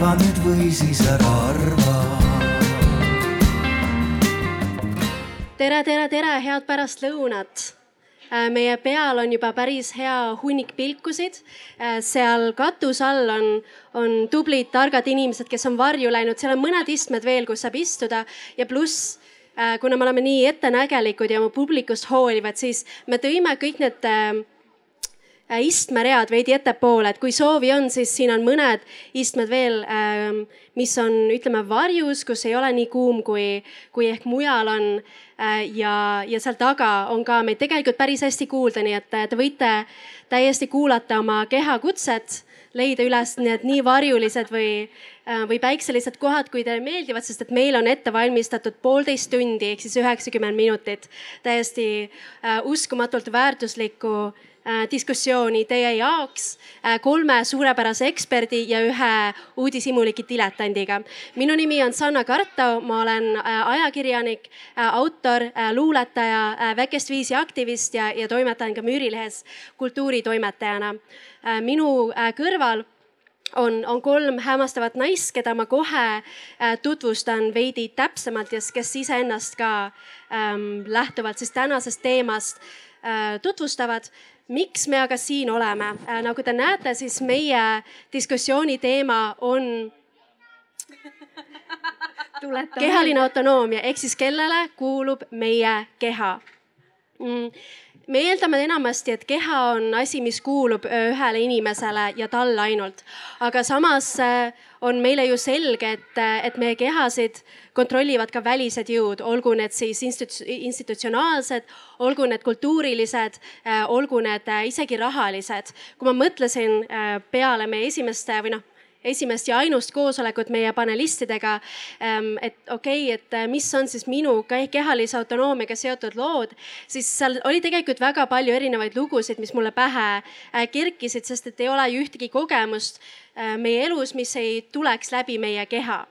arva nüüd või siis ära arva. tere, tere, tere, head pärastlõunat Äh, meie peal on juba päris hea hunnik pilkusid. Äh, seal katuse all on, on tublid, targad inimesed, kes on varju läinud, seal on mõned istmed veel, kus saab istuda ja pluss äh, kuna me oleme nii ettenägelikud ja oma publikust hoolivad, siis me tõime kõik need istmeread veidi ettepoole, et kui soovi on, siis siin on mõned istmed veel, mis on, ütleme varjus, kus ei ole nii kuum, kui, kui ehk mujal on Äh, ja, ja seal taga on ka meid tegelikult päris hästi kuulda, nii et te võite täiesti kuulata oma kehakutset, leida üles need nii varjulised või, äh, või päikselised kohad, kui teile meeldivad, sest et meil on ette valmistatud poolteist tundi ehk siis üheksakümmend minutit täiesti äh, uskumatult väärtuslikku Äh, diskussiooni teie jaoks äh, kolme suurepärase eksperdi ja ühe uudishimuliki diletandiga. minu nimi on Sanna Kartau, ma olen äh, ajakirjanik, autor, luuletaja, väikest viisi aktivist ja, ja toimetan ka Müürilehes kultuuritoimetajana. minu kõrval on, on kolm hämmastavat naist, keda ma kohe tutvustan veidi täpsemalt ja kes iseennast ka ähm, lähtuvalt siis tänasest teemast äh, tutvustavad miks me aga siin oleme? Äh, nagu te näete, siis meie diskussiooni teema on kehaline autonoomia ehk siis kellele kuulub meie keha mm me eeldame enamasti, et keha on asi, mis kuulub ühele inimesele ja talle ainult. aga samas äh, on meile ju selge, et, et meie kehasid kontrollivad ka välised jõud, olgu need siis institu-, institutsionaalsed, olgu need kultuurilised, äh, olgu need äh, isegi rahalised. kui ma mõtlesin peale meie esimeste või noh esimest ja ainust koosolekut meie panelistidega. Ähm, et okei okay,, et äh, mis on siis minu kehalise autonoomiaga seotud lood, siis seal oli tegelikult väga palju erinevaid lugusid, mis mulle pähe äh, kerkisid, sest et ei ole ju ühtegi kogemust äh, meie elus, mis ei tuleks läbi meie keha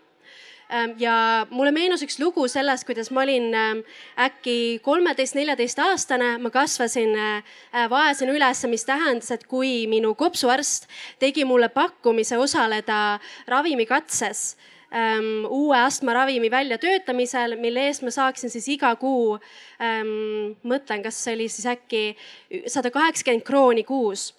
ja mulle meenus üks lugu sellest, kuidas ma olin ähm, äkki kolmeteist, neljateist aastane, ma kasvasin äh, äh, vaesena üles, mis tähendas, et kui minu kopsuarst tegi mulle pakkumise osaleda ravimikatses ähm, uue astmaravimi väljatöötamisel, mille eest ma saaksin siis iga kuu ähm,, mõtlen, kas see oli siis äkki sada kaheksakümmend krooni kuus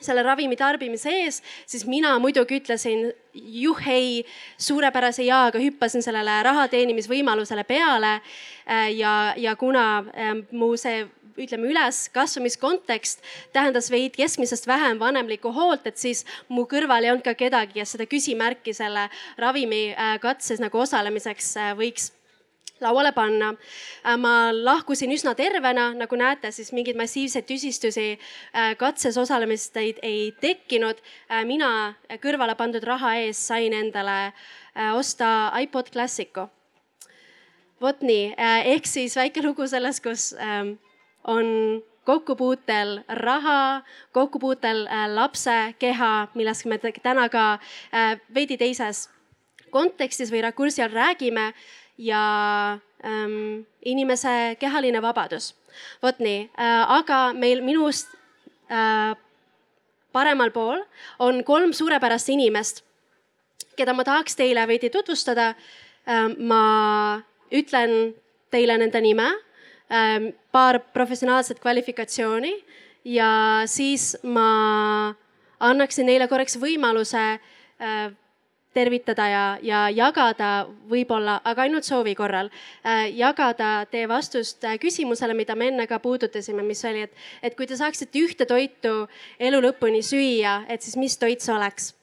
selle ravimi tarbimise ees, siis mina muidugi ütlesin juhhei, suurepärase jaaga hüppasin sellele raha teenimisvõimalusele peale. Äh, ja, ja kuna ähm, mu see ütleme üleskasvamiskontekst tähendas veid keskmisest vähem vanemlikku hoolt, et siis mu kõrval ei olnud ka kedagi, kes seda küsimärki selle ravimi äh, katses nagu osalemiseks äh, võiks lauale panna. Äh, ma lahkusin üsna tervena, nagu näete, siis mingeid massiivseid tüsistusi äh, katses osalemist ei, ei tekkinud. Äh, mina kõrvale pandud raha eest sain endale osta iPod Classicu. vot nii, ehk siis väike lugu sellest, kus ähm, on kokkupuutel raha, kokkupuutel lapse keha, millest me täna ka veidi teises kontekstis või rakursi all räägime ja ähm, inimese kehaline vabadus. vot nii äh,, aga meil minust äh, paremal pool on kolm suurepärast inimest, keda ma tahaks teile veidi tutvustada äh,. ma ütlen teile nende nime äh,, paar professionaalset kvalifikatsiooni ja siis ma annaksin neile korraks võimaluse äh, tervitada ja, ja jagada võib-olla, aga ainult soovi korral äh,, jagada teie vastust äh, küsimusele, mida me enne ka puudutasime, mis oli, et, et kui te saaksite ühte toitu elu lõpuni süüa, et siis mis toit see oleks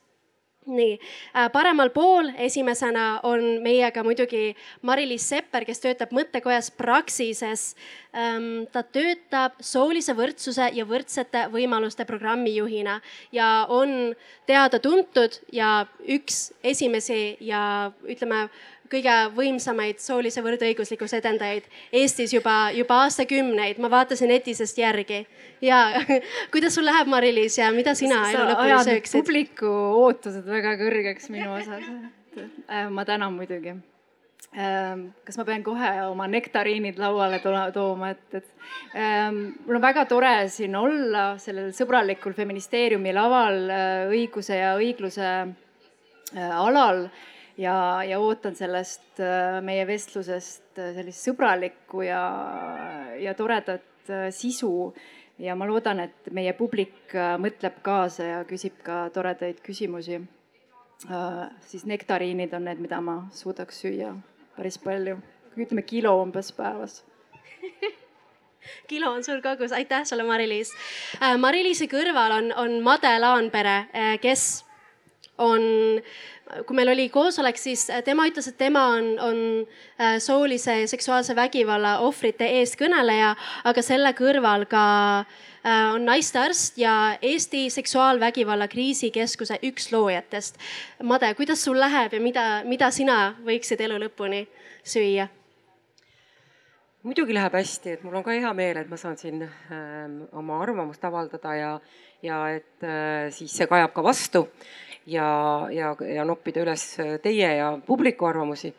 nii, äh, paremal pool esimesena on meiega muidugi Mari-Liis Sepper, kes töötab mõttekojas Praxises. Ähm, ta töötab soolise võrdsuse ja võrdsete võimaluste programmi juhina ja on teada-tuntud ja üks esimesi ja ütleme kõige võimsamaid soolise võrdõiguslikkuse edendajaid Eestis juba, juba aastakümneid. ma vaatasin netisest järgi ja kuidas sul läheb, Mari-Liis ja mida sina elu lõpuni sööksid? publiku ootused väga kõrgeks minu osas. Äh, ma tänan muidugi ähm, kas ma pean kohe oma nektariinid lauale tooma, et, et ähm, mul on väga tore siin olla sellel sõbralikul feministeeriumi laval äh, õiguse ja õigluse alal ja, ja ootan sellest meie vestlusest sellist sõbralikku ja, ja toredat sisu ja ma loodan, et meie publik mõtleb kaasa ja küsib ka toredaid küsimusi. siis nektariinid on need, mida ma suudaks süüa päris palju, ütleme kilo umbes päevas kilo on sul kogus, aitäh sulle, Mari-Liis. Äh, Mari-Liisi kõrval on, on Made Laanpere, äh, kes on, kui meil oli koosolek, siis äh, tema ütles, et tema on, on soolise ja seksuaalse vägivalla ohvrite eestkõneleja, aga selle kõrval ka on naistearst ja Eesti Seksuaalvägivalla Kriisikeskuse üks loojatest. Made, kuidas sul läheb ja mida, mida sina võiksid elu lõpuni süüa? muidugi läheb hästi, et mul on ka hea meel, et ma saan siin äh, oma arvamust avaldada ja, ja et äh, siis see kajab ka vastu ja, ja, ja noppida üles teie ja publiku arvamusi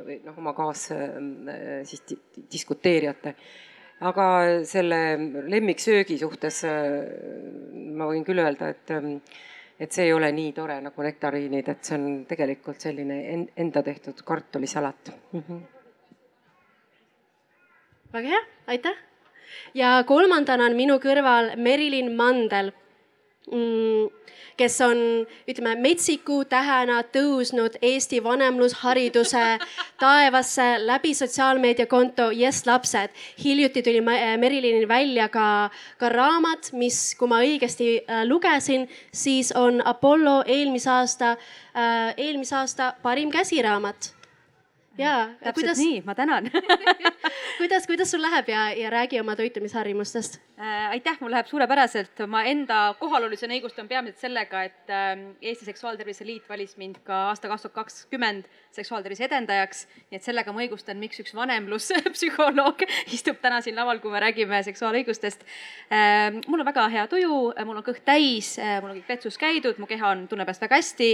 või noh, oma kaas äh, siis diskuteerijate. aga selle lemmiksöögi suhtes äh, ma võin küll öelda, et äh, et see ei ole nii tore nagu nektariinid, et see on tegelikult selline enda tehtud kartulisalat mm. -hmm väga hea, aitäh. ja kolmandana on minu kõrval Merilin Mandel kes on, ütleme, metsiku tähena tõusnud Eesti vanemlushariduse taevasse läbi sotsiaalmeediakonto Yes lapsed. hiljuti tuli Merilinil välja ka, ka raamat, mis, kui ma õigesti äh, lugesin, siis on Apollo eelmise aasta, äh, eelmise aasta parim käsiraamat ja täpselt kuidas... nii, ma tänan kuidas, kuidas sul läheb ja, ja räägi oma toitumisharjumustest äh,. aitäh, mul läheb suurepäraselt, oma enda kohalolusena õigustan peamiselt sellega, et äh, Eesti Seksuaaltervise Liit valis mind ka aasta kaks tuhat kakskümmend seksuaaltervise edendajaks. nii et sellega ma õigustan, miks üks vanemluspsühholoog istub täna siin laval, kui me räägime seksuaalõigustest äh,. mul on väga hea tuju, mul on kõht täis mul on kõik vetsus käidud, mu keha on, tunneb ennast väga hästi.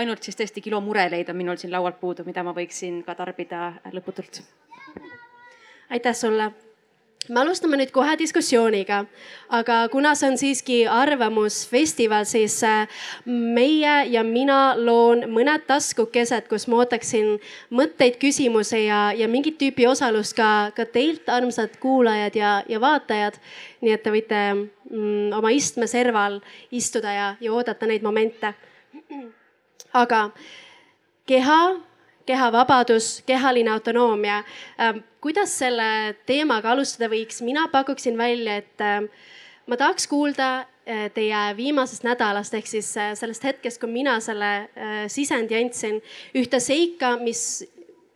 ainult siis tõesti kilo mureleid on minul siin laualt puudu, mida ma võiksin ka tarbida lõputult. aitäh sulle me alustame nüüd kohe diskussiooniga, aga kuna see on siiski arvamusfestival, siis äh, meie ja mina loon mõned taskukesed, kus ma ootaksin mõtteid, küsimusi ja, ja mingit tüüpi osalust ka, ka teilt, armsad kuulajad ja, ja vaatajad. nii et te võite mm, oma istme serval istuda ja, ja oodata neid momente. aga keha kehavabadus, kehaline autonoomia. Ähm, kuidas selle teemaga alustada võiks, mina pakuksin välja, et ähm, ma tahaks kuulda äh, teie viimasest nädalast ehk siis äh, sellest hetkest, kui mina selle äh, sisendi andsin, ühte seika, mis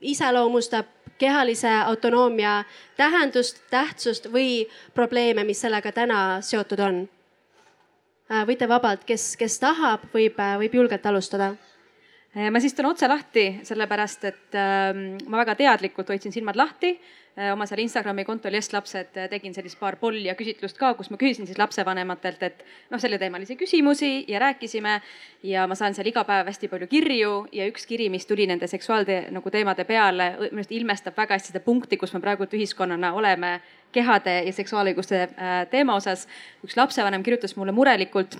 iseloomustab kehalise autonoomia tähendust, tähtsust või probleeme, mis sellega täna seotud on. võite vabalt, kes, kes tahab, võib, võib julgelt alustada ma siis teen otse lahti, sellepärast et äh, ma väga teadlikult hoidsin silmad lahti äh, oma seal Instagrami kontol Yes lapsed äh, tegin sellist paar polli ja küsitlust ka, kus ma küsisin siis lapsevanematelt, et noh, selleteemalisi küsimusi ja rääkisime. ja ma saan seal iga päev hästi palju kirju ja üks kiri, mis tuli nende seksuaalde nagu teemade peale, minu arust ilmestab väga hästi seda punkti, kus me praegu ühiskonnana oleme kehade ja seksuaalõiguste äh, teema osas. üks lapsevanem kirjutas mulle murelikult,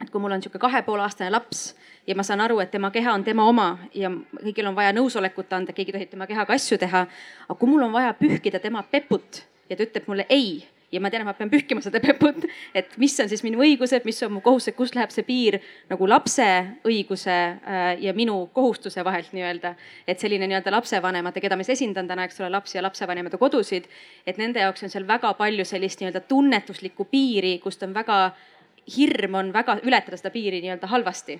et kui mul on niisugune kahe poole aastane laps ja ma saan aru, et tema keha on tema oma ja kõigil on vaja nõusolekut anda, keegi tohib tema kehaga asju teha. aga kui mul on vaja pühkida tema peput ja ta ütleb mulle ei ja ma tean, et ma pean pühkima seda peput, et mis on siis minu õigused, mis on mu kohustused, kus läheb see piir nagu lapse õiguse äh, ja minu kohustuse vahelt nii-öelda. et selline nii-öelda lapsevanemate, keda ma siis esindan täna, eks ole, lapsi ja lapsevanemate kodusid, et nende jaoks on seal väga palju sellist nii-öelda tunnetuslikku piiri, kust on väga hirm on väga ületada seda piiri nii-öelda halvasti.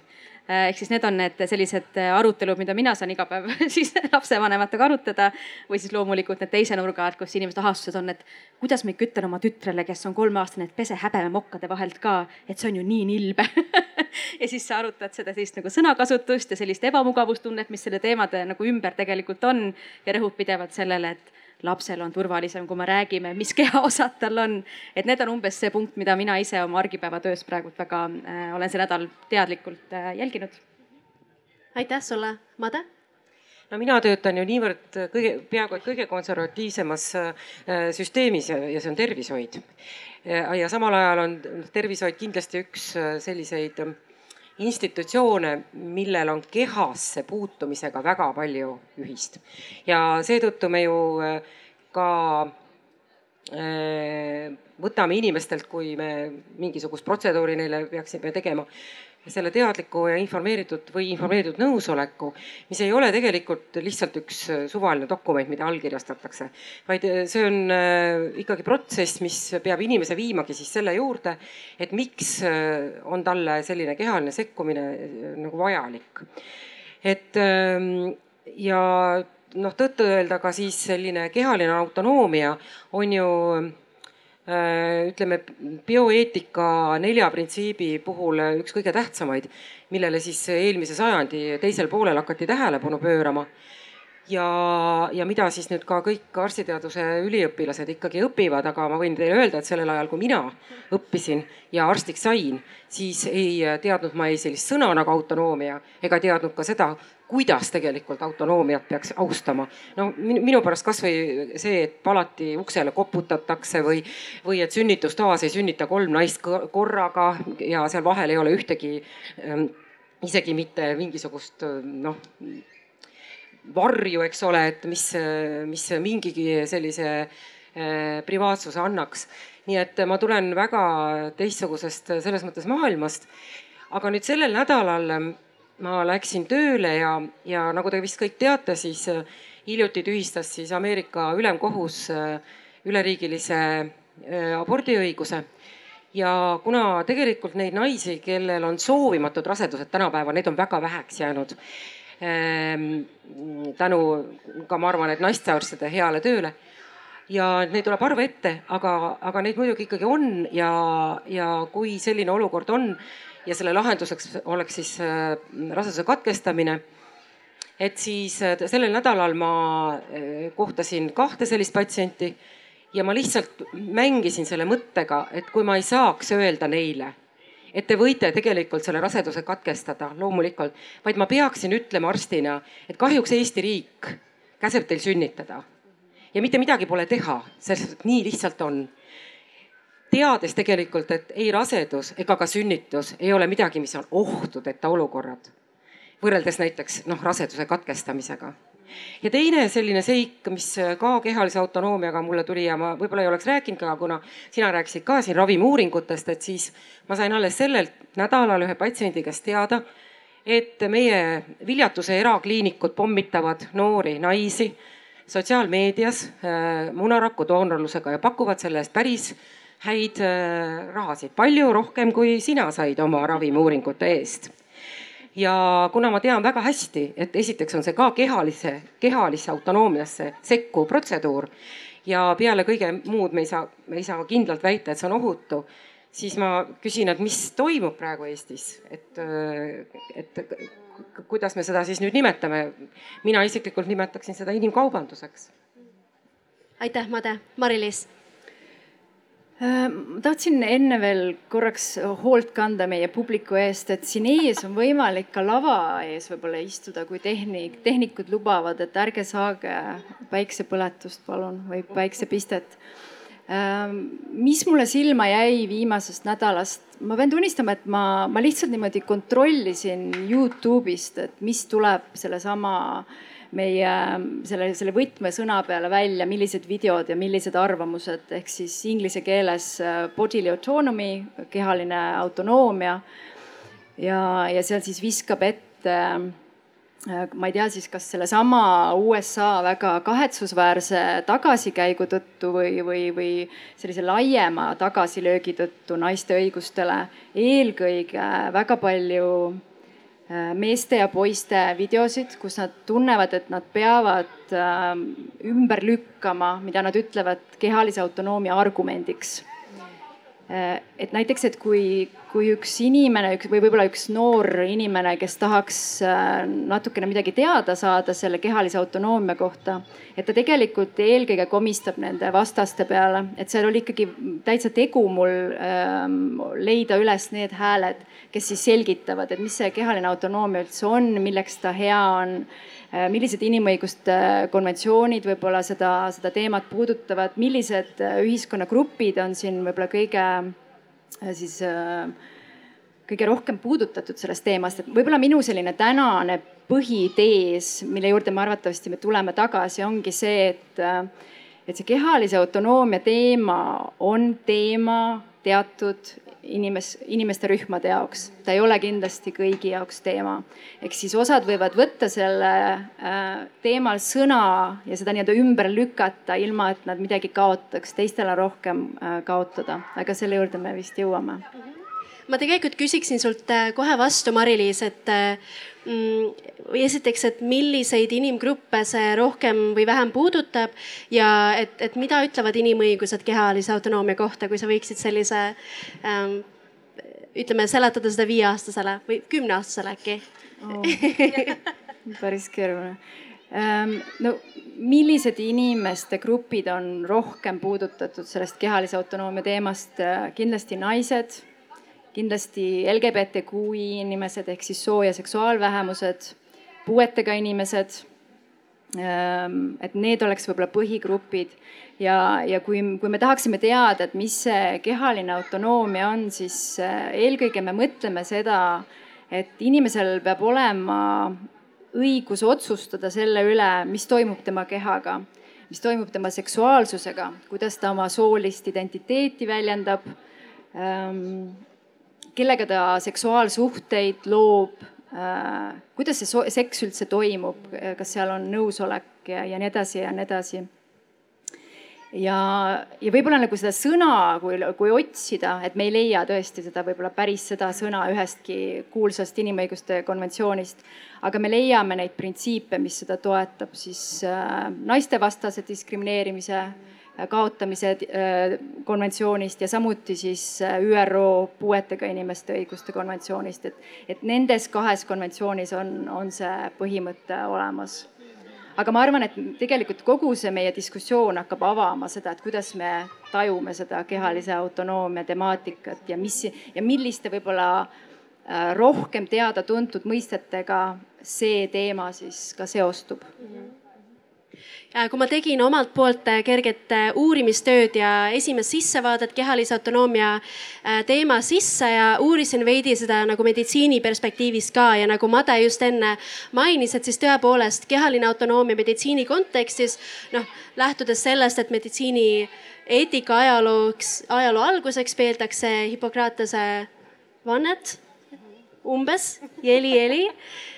Äh, ehk siis need on need sellised äh, arutelud, mida mina saan iga päev siis lapsevanematega arutada. või siis loomulikult need teise nurga alt, kus inimeste ahastused on, et kuidas ma ikka ütlen oma tütrele, kes on kolmeaastane, et pese häbeme mokkade vahelt ka, et see on ju nii nilbe ja siis sa arutad seda sellist nagu sõnakasutust ja sellist ebamugavustunnet, mis selle teemade nagu ümber tegelikult on ja rõhub pidevalt sellele, et lapsel on turvalisem, kui me räägime, mis kehaosad tal on. et need on umbes see punkt, mida mina ise oma argipäevatöös praegult väga äh, olen see nädal teadlikult äh, jälginud. aitäh sulle, Made no mina töötan ju niivõrd kõige, peaaegu et kõige konservatiivsemas äh, süsteemis ja, ja see on tervishoid. ja samal ajal on tervishoid kindlasti üks äh, selliseid institutsioone, millel on kehasse puutumisega väga palju ühist. ja seetõttu me ju ka võtame inimestelt, kui me mingisugust protseduuri neile peaksime tegema, selle teadliku ja informeeritud või informeeritud nõusoleku, mis ei ole tegelikult lihtsalt üks suvaline dokument, mida allkirjastatakse, vaid see on äh, ikkagi protsess, mis peab inimese viimagi siis selle juurde, et miks äh, on talle selline kehaline sekkumine äh, nagu vajalik. et ähm, ja noh, tõtt-öelda ka siis selline kehaline autonoomia on ju Äh, ütleme bioeetika nelja printsiibi puhul üks kõige tähtsamaid, millele siis eelmise sajandi teisel poolel hakati tähelepanu pöörama. ja, ja mida siis nüüd ka kõik arstiteaduse üliõpilased ikkagi õpivad, aga ma võin teile öelda, et sellel ajal, kui mina õppisin ja arstiks sain, siis ei teadnud ma ei sellist sõna nagu autonoomia ega teadnud ka seda, kuidas tegelikult autonoomiat peaks austama. no minu pärast kasvõi see, et palati uksele koputatakse või, või et sünnitustoas ei sünnita kolm naist korraga ja seal vahel ei ole ühtegi ähm, isegi mitte mingisugust noh varju, eks ole, et mis, mis mingigi sellise äh, privaatsuse annaks. nii et ma tulen väga teistsugusest selles mõttes maailmast. aga nüüd sellel nädalal ma läksin tööle ja, ja nagu te vist kõik teate, siis äh, hiljuti tühistas siis Ameerika ülemkohus äh, üleriigilise äh, abordiõiguse. ja kuna tegelikult neid naisi, kellel on soovimatud rasedused tänapäeval, neid on väga väheks jäänud ähm, tänu ka ma arvan, et naistearstide heale tööle ja neid tuleb harva ette, aga, aga neid muidugi ikkagi on ja, ja kui selline olukord on ja selle lahenduseks oleks siis äh, raseduse katkestamine. et siis äh, sellel nädalal ma äh, kohtasin kahte sellist patsienti ja ma lihtsalt mängisin selle mõttega, et kui ma ei saaks öelda neile, et te võite tegelikult selle raseduse katkestada, loomulikult, vaid ma peaksin ütlema arstina, et kahjuks Eesti riik käseb teil sünnitada. ja mitte midagi pole teha, sest nii lihtsalt on teades tegelikult, et ei rasedus ega ka sünnitus ei ole midagi, mis on ohtudeta olukorrad. võrreldes näiteks noh, raseduse katkestamisega. ja teine selline seik, mis ka kehalise autonoomiaga mulle tuli ja ma võib-olla ei oleks rääkinud, aga kuna sina rääkisid ka siin ravimiuuringutest, et siis ma sain alles sellel nädalal ühe patsiendi käest teada, et meie Viljatuse erakliinikud pommitavad noori naisi sotsiaalmeedias äh, munaraku doonorlusega ja pakuvad selle eest päris häid äh, rahasid, palju rohkem, kui sina said oma ravimiuuringute eest. ja kuna ma tean väga hästi, et esiteks on see ka kehalise, kehalisse autonoomiasse sekkuv protseduur ja peale kõige muud me ei saa, me ei saa kindlalt väita, et see on ohutu siis ma küsin, et mis toimub praegu Eestis, et, äh, et kuidas me seda siis nüüd nimetame. mina isiklikult nimetaksin seda inimkaubanduseks. aitäh, Made. Mari-Liis ma tahtsin enne veel korraks hoolt kanda meie publiku eest, et siin ees on võimalik ka lava ees võib-olla istuda, kui tehnik, tehnikud lubavad, et ärge saage päiksepõletust, palun, või päiksepistet. Ähm, mis mulle silma jäi viimasest nädalast, ma pean tunnistama, et ma, ma lihtsalt niimoodi kontrollisin Youtube'ist, et mis tuleb sellesama äh, meie selle, selle võtmesõna peale välja, millised videod ja millised arvamused, ehk siis inglise keeles äh, bodily autonomy, kehaline autonoomia. ja, ja seal siis viskab ette äh, ma ei tea siis, kas sellesama USA väga kahetsusväärse tagasikäigu tõttu või, või, või sellise laiema tagasilöögi tõttu naiste õigustele eelkõige väga palju meeste ja poiste videosid, kus nad tunnevad, et nad peavad ähm, ümber lükkama, mida nad ütlevad kehalise autonoomia argumendiks. Äh, et näiteks, et kui, kui üks inimene üks, või võib-olla üks noor inimene, kes tahaks äh, natukene midagi teada saada selle kehalise autonoomia kohta, et ta tegelikult eelkõige komistab nende vastaste peale, et seal oli ikkagi täitsa tegu mul ähm, leida üles need hääled kes siis selgitavad, et mis see kehaline autonoomia üldse on, milleks ta hea on, millised inimõiguste konventsioonid võib-olla seda, seda teemat puudutavad, millised äh, ühiskonnagrupid on siin võib-olla kõige äh, siis kõige rohkem puudutatud sellest teemast, et võib-olla minu selline tänane põhitees, mille juurde me arvatavasti me tuleme tagasi, ongi see, et, et see kehalise autonoomia teema on teema teatud inimes-, inimeste rühmade jaoks, ta ei ole kindlasti kõigi jaoks teema. ehk siis osad võivad võtta selle äh, teemal sõna ja seda nii-öelda ümber lükata, ilma et nad midagi kaotaks, teistel on rohkem äh, kaotada, aga selle juurde me vist jõuame ma tegelikult küsiksin sult äh, kohe vastu, Mari-Liis, et mm, esiteks, et milliseid inimgruppe see rohkem või vähem puudutab ja et, et mida ütlevad inimõigused kehalise autonoomia kohta, kui sa võiksid sellise ähm, ütleme, seletada seda viieaastasele või kümneaastasele äkki oh. päris keeruline ähm,. no millised inimeste grupid on rohkem puudutatud sellest kehalise autonoomia teemast? kindlasti naised kindlasti LGBTQI inimesed ehk siis soo- ja seksuaalvähemused, puuetega inimesed. Ähm, et need oleks võib-olla põhigrupid ja, ja kui, kui me tahaksime teada, et mis see kehaline autonoomia on, siis äh, eelkõige me mõtleme seda, et inimesel peab olema õigus otsustada selle üle, mis toimub tema kehaga, mis toimub tema seksuaalsusega, kuidas ta oma soolist identiteeti väljendab ähm, kellega ta seksuaalsuhteid loob, äh, kuidas see seks üldse toimub, kas seal on nõusolek ja, ja nii edasi ja nii edasi. ja, ja võib-olla nagu seda sõna, kui, kui otsida, et me ei leia tõesti seda võib-olla päris seda sõna ühestki kuulsast inimõiguste konventsioonist, aga me leiame neid printsiipe, mis seda toetab, siis äh, naistevastase diskrimineerimise äh, kaotamise äh, konventsioonist ja samuti siis äh, ÜRO puuetega inimeste õiguste konventsioonist, et, et nendes kahes konventsioonis on, on see põhimõte olemas. aga ma arvan, et tegelikult kogu see meie diskussioon hakkab avama seda, et kuidas me tajume seda kehalise autonoomia temaatikat ja mis ja milliste võib-olla äh, rohkem teada-tuntud mõistetega see teema siis ka seostub mm. -hmm kui ma tegin omalt poolt äh, kerget äh, uurimistööd ja esimest sissevaadet kehalise autonoomia teema sisse ja uurisin veidi seda nagu meditsiini perspektiivist ka ja nagu Made just enne mainis, et siis tõepoolest kehaline autonoomia meditsiini kontekstis noh, lähtudes sellest, et meditsiini eetika ajalooks, ajaloo alguseks peetakse Hippokratese vannet umbes, jeli-jeli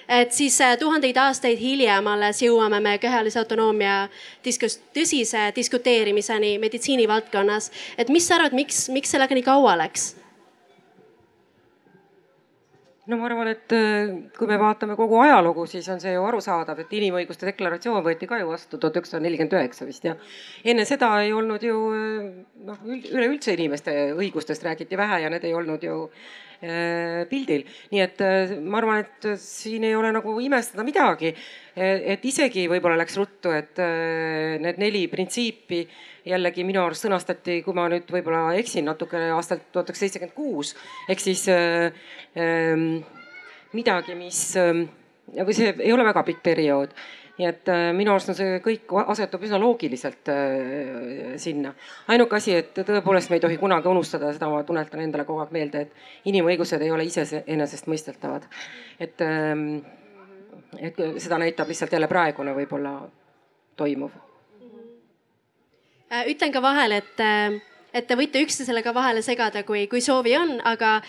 et siis äh, tuhandeid aastaid hiljem alles jõuame me kehalise autonoomia diskus, tõsise diskuteerimiseni meditsiinivaldkonnas. et mis sa arvad, miks, miks sellega nii kaua läks? no ma arvan, et äh, kui me vaatame kogu ajalugu, siis on see ju arusaadav, et inimõiguste deklaratsioon võeti ka ju vastu tuhat üheksasada nelikümmend üheksa vist ja enne seda ei olnud ju äh, noh, üleüldse inimeste õigustest räägiti vähe ja need ei olnud ju pildil. nii et äh, ma arvan, et siin ei ole nagu imestada midagi. et isegi võib-olla läks ruttu, et äh, need neli printsiipi jällegi minu arust sõnastati, kui ma nüüd võib-olla eksin natukene aastalt tuhat üheksasada seitsekümmend kuus ehk siis ähm, midagi, mis või see ei ole väga pikk periood nii et äh, minu arust on see kõik asetub üsna loogiliselt äh, sinna. ainuke asi, et tõepoolest me ei tohi kunagi unustada, seda ma tunnetan endale kogu aeg meelde, et inimõigused ei ole iseenesestmõistetavad. et, ähm, et seda näitab lihtsalt jälle praegune võib-olla toimuv. Äh, ütlen ka vahele, et et te võite üksteisele ka vahele segada, kui, kui soovi on, aga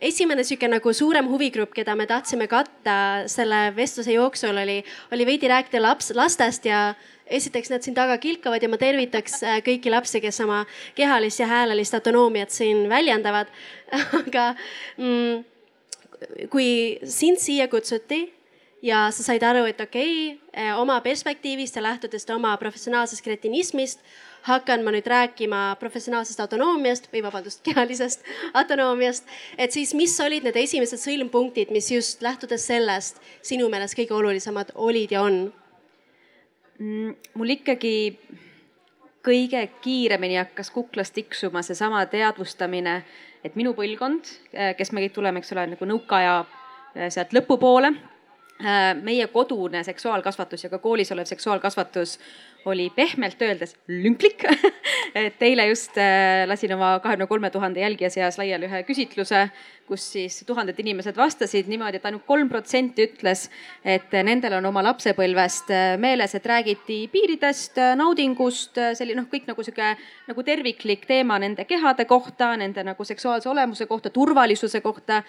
esimene sihuke nagu suurem huvigrupp, keda me tahtsime katta selle vestluse jooksul oli, oli veidi rääkida laps, lastest ja esiteks nad siin taga kilkavad ja ma tervitaks äh, kõiki lapsi, kes oma kehalist ja häälelist autonoomiat siin väljendavad. aga mm, kui sind siia kutsuti ja sa said aru, et okei okay,, äh, oma perspektiivist ja lähtudes oma professionaalsest kretinismist hakkan ma nüüd rääkima professionaalsest autonoomiast või vabandust, kehalisest autonoomiast. et siis, mis olid need esimesed sõlmpunktid, mis just lähtudes sellest sinu meelest kõige olulisemad olid ja on mm,? mul ikkagi kõige kiiremini hakkas kuklast tiksuma seesama teadvustamine, et minu põlvkond, kes me kõik tuleme, eks ole, nagu nõukaaja eh, sealt lõpupoole, eh, meie kodune seksuaalkasvatus ja ka koolis olev seksuaalkasvatus oli pehmelt öeldes lünklik et eile just äh, lasin oma kahekümne kolme tuhande jälgija seas laiali ühe küsitluse, kus siis tuhanded inimesed vastasid niimoodi, et ainult kolm protsenti ütles, et nendel on oma lapsepõlvest äh, meeles, et räägiti piiridest, naudingust, selline noh, kõik nagu sihuke nagu terviklik teema nende kehade kohta, nende nagu seksuaalse olemuse kohta, turvalisuse kohta.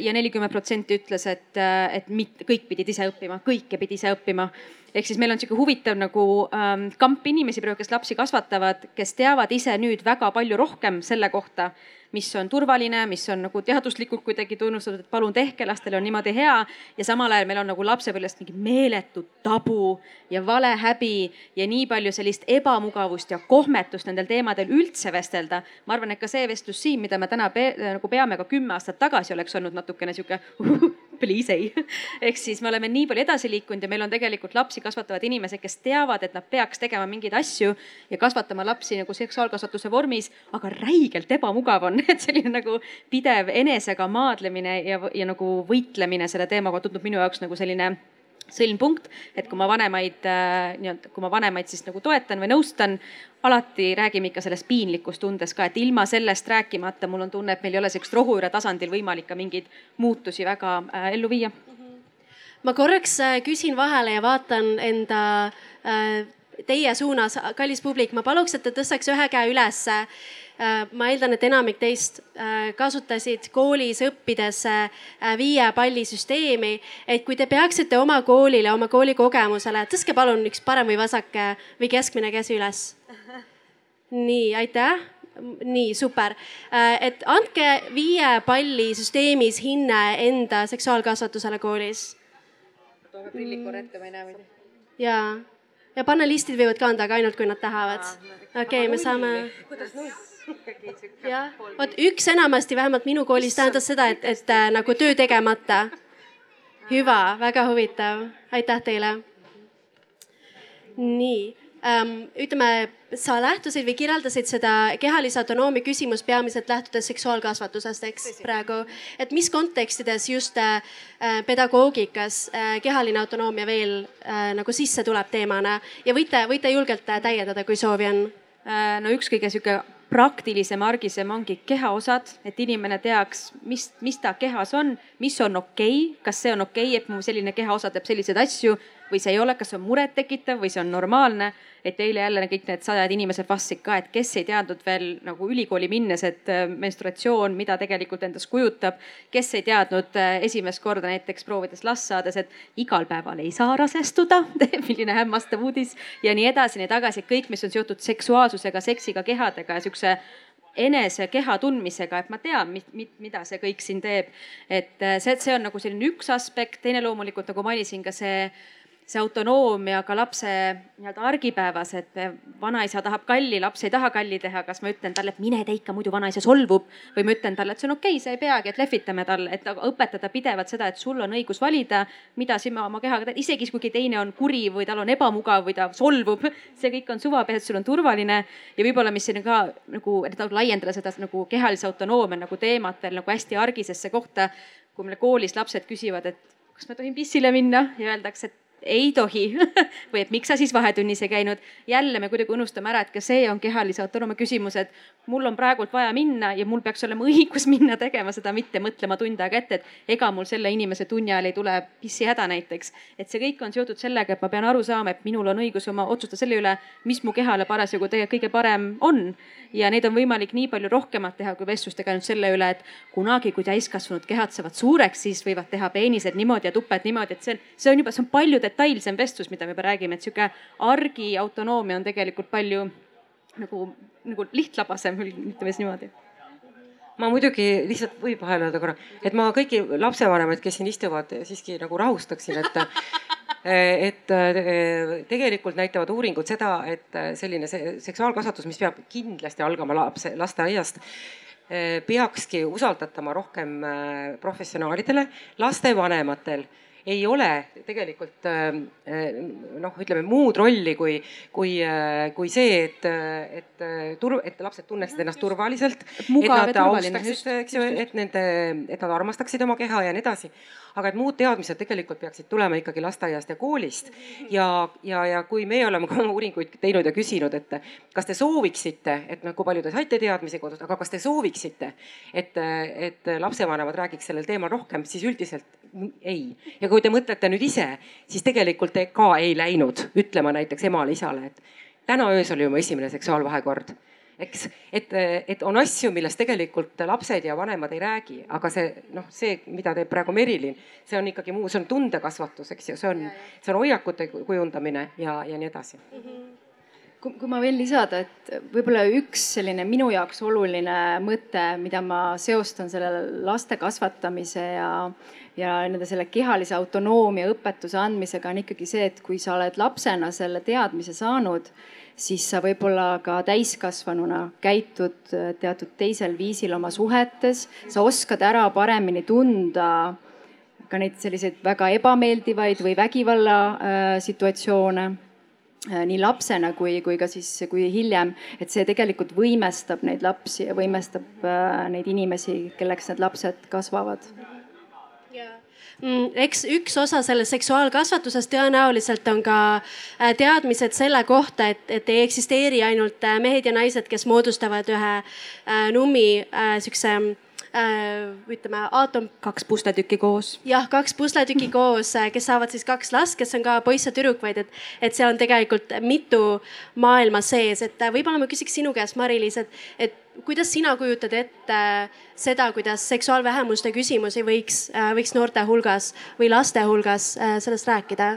ja nelikümmend protsenti ütles, et, et mitte kõik pidid ise õppima, kõike pidi ise õppima ehk siis meil on sihuke huvitav nagu ähm, kamp inimesi praegu, kes lapsi kasvatavad, kes teavad ise nüüd väga palju rohkem selle kohta, mis on turvaline, mis on nagu teaduslikult kuidagi tunnustatud, et palun tehke, lastel on niimoodi hea. ja samal ajal meil on nagu lapsepõlvest mingi meeletu tabu ja valehäbi ja nii palju sellist ebamugavust ja kohmetust nendel teemadel üldse vestelda. ma arvan, et ka see vestlus siin, mida me täna pe nagu peame, ka kümme aastat tagasi oleks olnud natukene sihuke please ei. ehk siis me oleme nii palju edasi liikunud ja meil on tegelikult lapsi kasvatavad inimesed, kes teavad, et nad peaks tegema mingeid asju ja kasvatama lapsi nagu seksuaalkasvatuse vormis, aga räigelt ebamugav on, et selline nagu pidev enesega maadlemine ja, ja nagu võitlemine selle teemaga tundub minu jaoks nagu selline sõlmpunkt, et kui ma vanemaid äh, nii-öelda, kui ma vanemaid siis nagu toetan või nõustan, alati räägime ikka sellest piinlikkustundest ka, et ilma sellest rääkimata mul on tunne, et meil ei ole sellist rohujuure tasandil võimalik ka mingeid muutusi väga äh, ellu viia. ma korraks äh, küsin vahele ja vaatan enda äh, teie suunas, kallis publik, ma paluks, et te tõstaks ühe käe ülesse ma eeldan, et enamik teist äh, kasutasid koolis õppides äh, viie palli süsteemi. et kui te peaksite oma koolile, oma kooli kogemusele, tõstke palun üks parem või vasak või keskmine käsi üles. nii, aitäh nii super, et andke viie palli süsteemis hinne enda seksuaalkasvatusele koolis. toome prillid korra ette, ma ei näe muidu. ja, ja panelistid võivad ka anda, aga ainult kui nad tahavad. okei me saame. kuidas null? Jah, vot üks enamasti vähemalt minu koolis tähendas seda, et, et äh, nagu töö tegemata. hüva, väga huvitav, aitäh teile. nii ähm,, ütleme, sa lähtusid või kirjeldasid seda kehalise autonoomia küsimust peamiselt lähtudes seksuaalkasvatusest, eks praegu. et mis kontekstides just äh, pedagoogikas äh, kehaline autonoomia veel äh, nagu sisse tuleb teemana ja võite, võite julgelt äh, täiendada, kui soovi on äh,? no üks kõige sihuke praktilisem, argisem ongi kehaosad, et inimene teaks, mis, mis ta kehas on, mis on okei okay,, kas see on okei okay,, et mu selline kehaosa teeb selliseid asju või see ei ole, kas see on murettekitav või see on normaalne. et eile jälle kõik need sajad inimesed vastasid ka, et kes ei teadnud veel nagu ülikooli minnes, et äh, menstratsioon, mida tegelikult endast kujutab. kes ei teadnud äh, esimest korda näiteks proovides last saades, et igal päeval ei saa rasestuda milline hämmastav uudis ja nii edasi, nii tagasi, kõik, mis on seotud seksuaalsusega, seksiga, kehadega ja siukse enese keha tundmisega, et ma tean, mida see kõik siin teeb. et äh, see, see on nagu selline üks aspekt, teine loomulikult nagu mainisin ka see see autonoomia ka lapse nii-öelda argipäevas, et vanaisa tahab kalli, laps ei taha kalli teha, kas ma ütlen talle, et mine tee ikka, muidu vanaisa solvub. või ma ütlen talle, et see on okei okay,, sa ei peagi, et lehvitame talle, et õpetada pidevalt seda, et sul on õigus valida, mida sina oma kehaga teed, isegi kui teine on kuri või tal on ebamugav või ta solvub. see kõik on suvapeas, sul on turvaline ja võib-olla, mis siin ka nagu, et laiendada seda nagu kehalise autonoomia nagu teemat veel nagu hästi argisesse kohta. kui meil koolis lapsed küsivad, et kas ma tohin pissile minna ja öeldakse, et ei tohi või et miks sa siis vahetunnis ei käinud. jälle me kuidagi unustame ära, et ka see on kehalise autonoomia küsimus, et mul on praegult vaja minna ja mul peaks olema õigus minna tegema seda, mitte mõtlema tund aega ette, et ega mul selle inimese tunni ajal ei tule pissihäda näiteks. et see kõik on seotud sellega, et ma pean aru saama, et minul on õigus oma otsustada selle üle, mis mu kehale parasjagu tegelikult kõige parem on. ja neid on võimalik nii palju rohkemat teha kui vestlustega ainult selle üle, et kunagi, kui täiskasvanud kehad saavad suureks, siis võivad teha peenised niimoodi ja tuped niimoodi, et see on, see on juba, see on paljude detailsem vestlus, mida me juba räägime, et sihuke argi autonoomia on tegelikult palju nagu, nagu lihtlabasem, ütleme siis niimoodi. Ma muidugi lihtsalt võib vahele öelda korra, et ma kõiki lapsevanemaid, kes siin istuvad, siiski nagu rahustaksin, et et tegelikult näitavad uuringud seda, et selline seksuaalkasvatus, mis peab kindlasti algama lapse, lasteaiast, peakski usaldatama rohkem professionaalidele, lastevanematel ei ole tegelikult noh, ütleme muud rolli kui, kui, kui see, et, et tur-, et lapsed tunneksid ennast turvaliselt. et nad austaksid, eks ju, et nende, et nad armastaksid oma keha ja nii edasi aga et muud teadmised tegelikult peaksid tulema ikkagi lasteaiast ja koolist. ja, ja, ja kui meie oleme ka oma uuringuid teinud ja küsinud, et kas te sooviksite, et noh, kui palju te saite teadmisi kodus, aga kas te sooviksite, et, et lapsevanemad räägiks sellel teemal rohkem, siis üldiselt ei. ja kui te mõtlete nüüd ise, siis tegelikult te ka ei läinud ütlema näiteks emale-isale, et täna öösel oli mu esimene seksuaalvahekord eks, et, et on asju, millest tegelikult lapsed ja vanemad ei räägi, aga see noh, see, mida teeb praegu Merilin, see on ikkagi muu, see on tundekasvatus, eks ju, see on, see on hoiakute kujundamine ja, ja nii edasi mm. -hmm kui, kui ma võin lisada, et võib-olla üks selline minu jaoks oluline mõte, mida ma seostan selle laste kasvatamise ja, ja nende selle kehalise autonoomia õpetuse andmisega on ikkagi see, et kui sa oled lapsena selle teadmise saanud siis sa võib-olla ka täiskasvanuna käitud äh, teatud teisel viisil oma suhetes, sa oskad ära paremini tunda ka neid selliseid väga ebameeldivaid või vägivalla äh, situatsioone äh, nii lapsena kui, kui ka siis, kui hiljem, et see tegelikult võimestab neid lapsi ja võimestab neid inimesi, kelleks need lapsed kasvavad eks üks osa sellest seksuaalkasvatusest tõenäoliselt on ka äh, teadmised selle kohta, et, et ei eksisteeri ainult äh, mehed ja naised, kes moodustavad ühe äh, nummi siukse ütleme, aatom. kaks pusletükki koos. jah, kaks pusletükki koos, kes saavad siis kaks last, kes on ka poiss ja tüdruk, vaid et, et seal on tegelikult mitu maailma sees, et võib-olla ma küsiks sinu käest, Mari-Liis, et, et kuidas sina kujutad ette seda, kuidas seksuaalvähemuste küsimusi võiks, äh, võiks noorte hulgas või laste hulgas äh, sellest rääkida?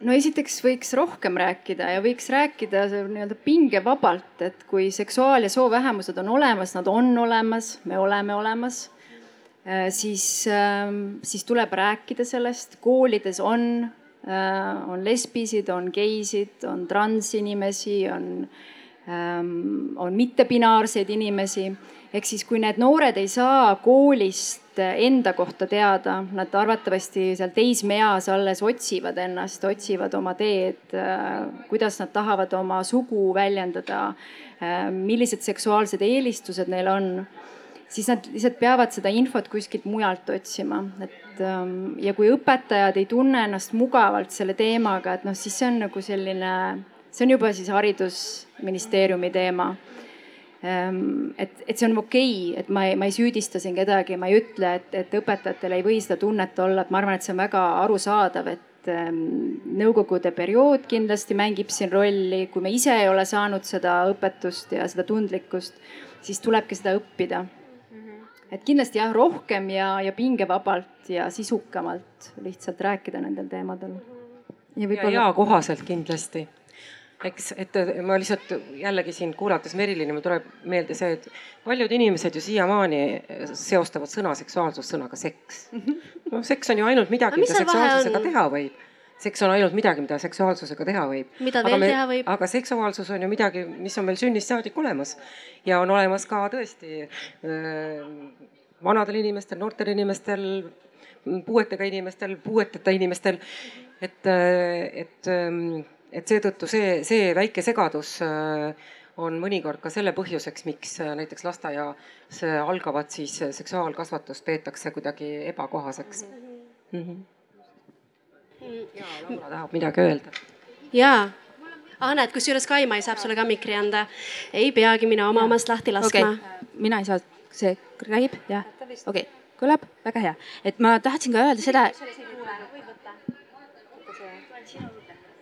no esiteks võiks rohkem rääkida ja võiks rääkida nii-öelda pingevabalt, et kui seksuaal- ja soovähemused on olemas, nad on olemas, me oleme olemas, äh, siis, ähm, siis tuleb rääkida sellest. koolides on, on lesbisid, on geisid, on transinimesi, on Ähm, on mittepinaarseid inimesi. ehk siis, kui need noored ei saa koolist enda kohta teada, nad arvatavasti seal teismeeas alles otsivad ennast, otsivad oma teed, äh, kuidas nad tahavad oma sugu väljendada, äh, millised seksuaalsed eelistused neil on siis nad lihtsalt peavad seda infot kuskilt mujalt otsima, et ähm, ja kui õpetajad ei tunne ennast mugavalt selle teemaga, et noh, siis see on nagu selline see on juba siis haridusministeeriumi teema. Ehm, et, et see on okei okay,, et ma ei, ma ei süüdista siin kedagi, ma ei ütle, et, et õpetajatel ei või seda tunnet olla, et ma arvan, et see on väga arusaadav, et ehm, nõukogude periood kindlasti mängib siin rolli, kui me ise ei ole saanud seda õpetust ja seda tundlikkust, siis tulebki seda õppida. Et kindlasti jah, rohkem ja, ja pingevabalt ja sisukamalt lihtsalt rääkida nendel teemadel. ja, ja, ja kohaselt kindlasti eks, et ma lihtsalt jällegi siin kuulates Merilini, mul tuleb meelde see, et paljud inimesed ju siiamaani seostavad sõna seksuaalsus sõnaga seks. noh, seks on ju ainult midagi, mida seksuaalsusega teha võib seks on ainult midagi, mida seksuaalsusega teha võib. mida veel me, teha võib? aga seksuaalsus on ju midagi, mis on meil sünnist saadik olemas ja on olemas ka tõesti äh, vanadel inimestel, noortel inimestel, puuetega inimestel, puueteta inimestel. et, et ähm, et seetõttu see, see väike segadus äh, on mõnikord ka selle põhjuseks, miks äh, näiteks lasteaias algavat siis seksuaalkasvatust peetakse kuidagi ebakohaseks mm. -hmm. ja Laura tahab midagi öelda. jaa ah näed, kusjuures Kaimai saab sulle ka mikri anda. ei peagi mina oma omast lahti laskma okay.. mina ei saa, see räägib, jah? okei okay., kõlab, väga hea. et ma tahtsin ka öelda seda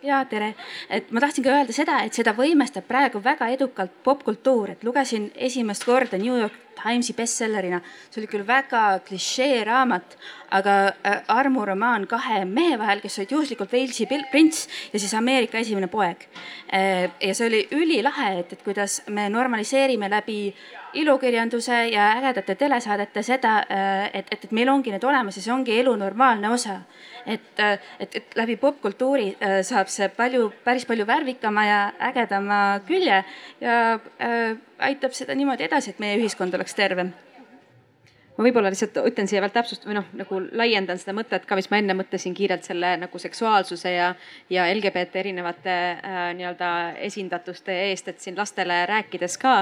ja tere, et ma tahtsin ka öelda seda, et seda võimestab praegu väga edukalt popkultuur, et lugesin esimest korda New York Timesi bestsellerina. see oli küll väga klišee raamat, aga äh, armuromaan kahe mehe vahel, kes olid juhuslikult Walesi prints ja siis Ameerika esimene poeg. Äh, ja see oli ülilahe, et, et kuidas me normaliseerime läbi ilukirjanduse ja ägedate telesaadete seda, äh, et, et, et meil ongi need olemas ja see ongi elu normaalne osa. Et, et, et läbi popkultuuri äh, saab see palju, päris palju värvikama ja ägedama külje ja äh, aitab seda niimoodi edasi, et meie ühiskond oleks tervem ma võib-olla lihtsalt ütlen siia veel täpsust või noh, nagu laiendan seda mõtet ka, mis ma enne mõtlesin kiirelt selle nagu seksuaalsuse ja, ja LGBT erinevate äh, nii-öelda esindatuste eest, et siin lastele rääkides ka,